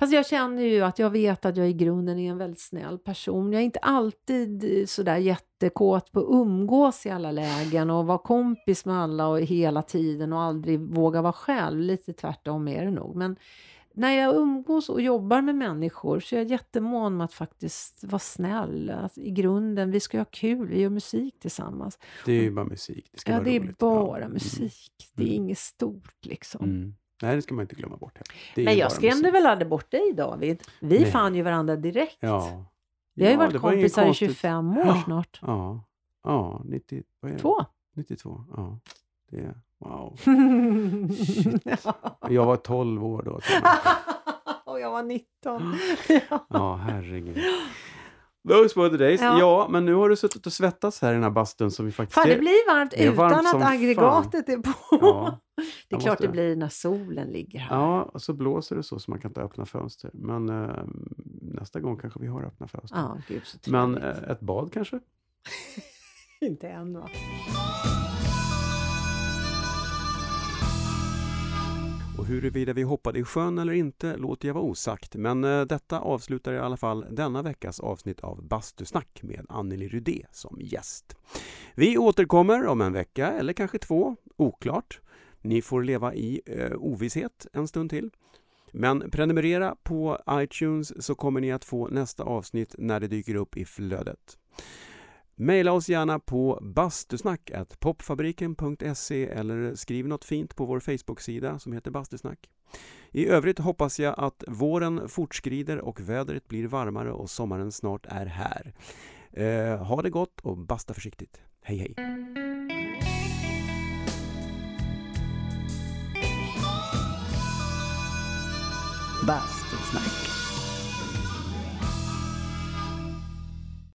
Fast jag känner ju att jag vet att jag i grunden är en väldigt snäll person. Jag är inte alltid sådär jättekåt på att umgås i alla lägen och vara kompis med alla och hela tiden och aldrig våga vara själv. Lite tvärtom är det nog. Men när jag umgås och jobbar med människor så är jag jättemån om att faktiskt vara snäll. Att I grunden, vi ska ha kul, vi gör musik tillsammans. Det är ju bara musik. Det ska Ja, det är bara Ja. musik. Det är Mm. inget stort liksom. Mm. Nej, det ska man inte glömma bort. Det ju jag skrämde väl aldrig bort dig David? Vi Nej. fann ju varandra direkt. Ja. Vi har ju Ja, varit det var kompisar i konstigt. 25 år Ja. snart. Ja, ja 90, vad är det? Två. 92. Ja, det wow. ja. Jag var 12 år då. och jag var 19. Ja, herregud. Those were the days. Ja. Ja. men nu har du suttit och svettats här i den här bastun som vi faktiskt... Fan, det blir varmt varmt utan som att fan. aggregatet är på. Ja, det är klart måste... det blir när solen ligger här. Ja, och så blåser det så så man kan inte öppna fönster. Men eh, nästa gång kanske vi har öppna fönster. Ja, gud, så Men eh, ett bad kanske? inte än va? Och huruvida vi hoppade i sjön eller inte låter jag vara osagt, men eh, detta avslutar i alla fall denna veckas avsnitt av Bastusnack med Anneli Rudé som gäst. Vi återkommer om en vecka eller kanske två, oklart. Ni får leva i eh, ovisshet en stund till. Men prenumerera på iTunes så kommer ni att få nästa avsnitt när det dyker upp i flödet. Maila oss gärna på bastusnack.popfabriken.se eller skriv något fint på vår Facebook-sida som heter Bastusnack. I övrigt hoppas jag att våren fortskrider och vädret blir varmare och sommaren snart är här. Eh, ha det gott och basta försiktigt. Hej hej! Bastusnack.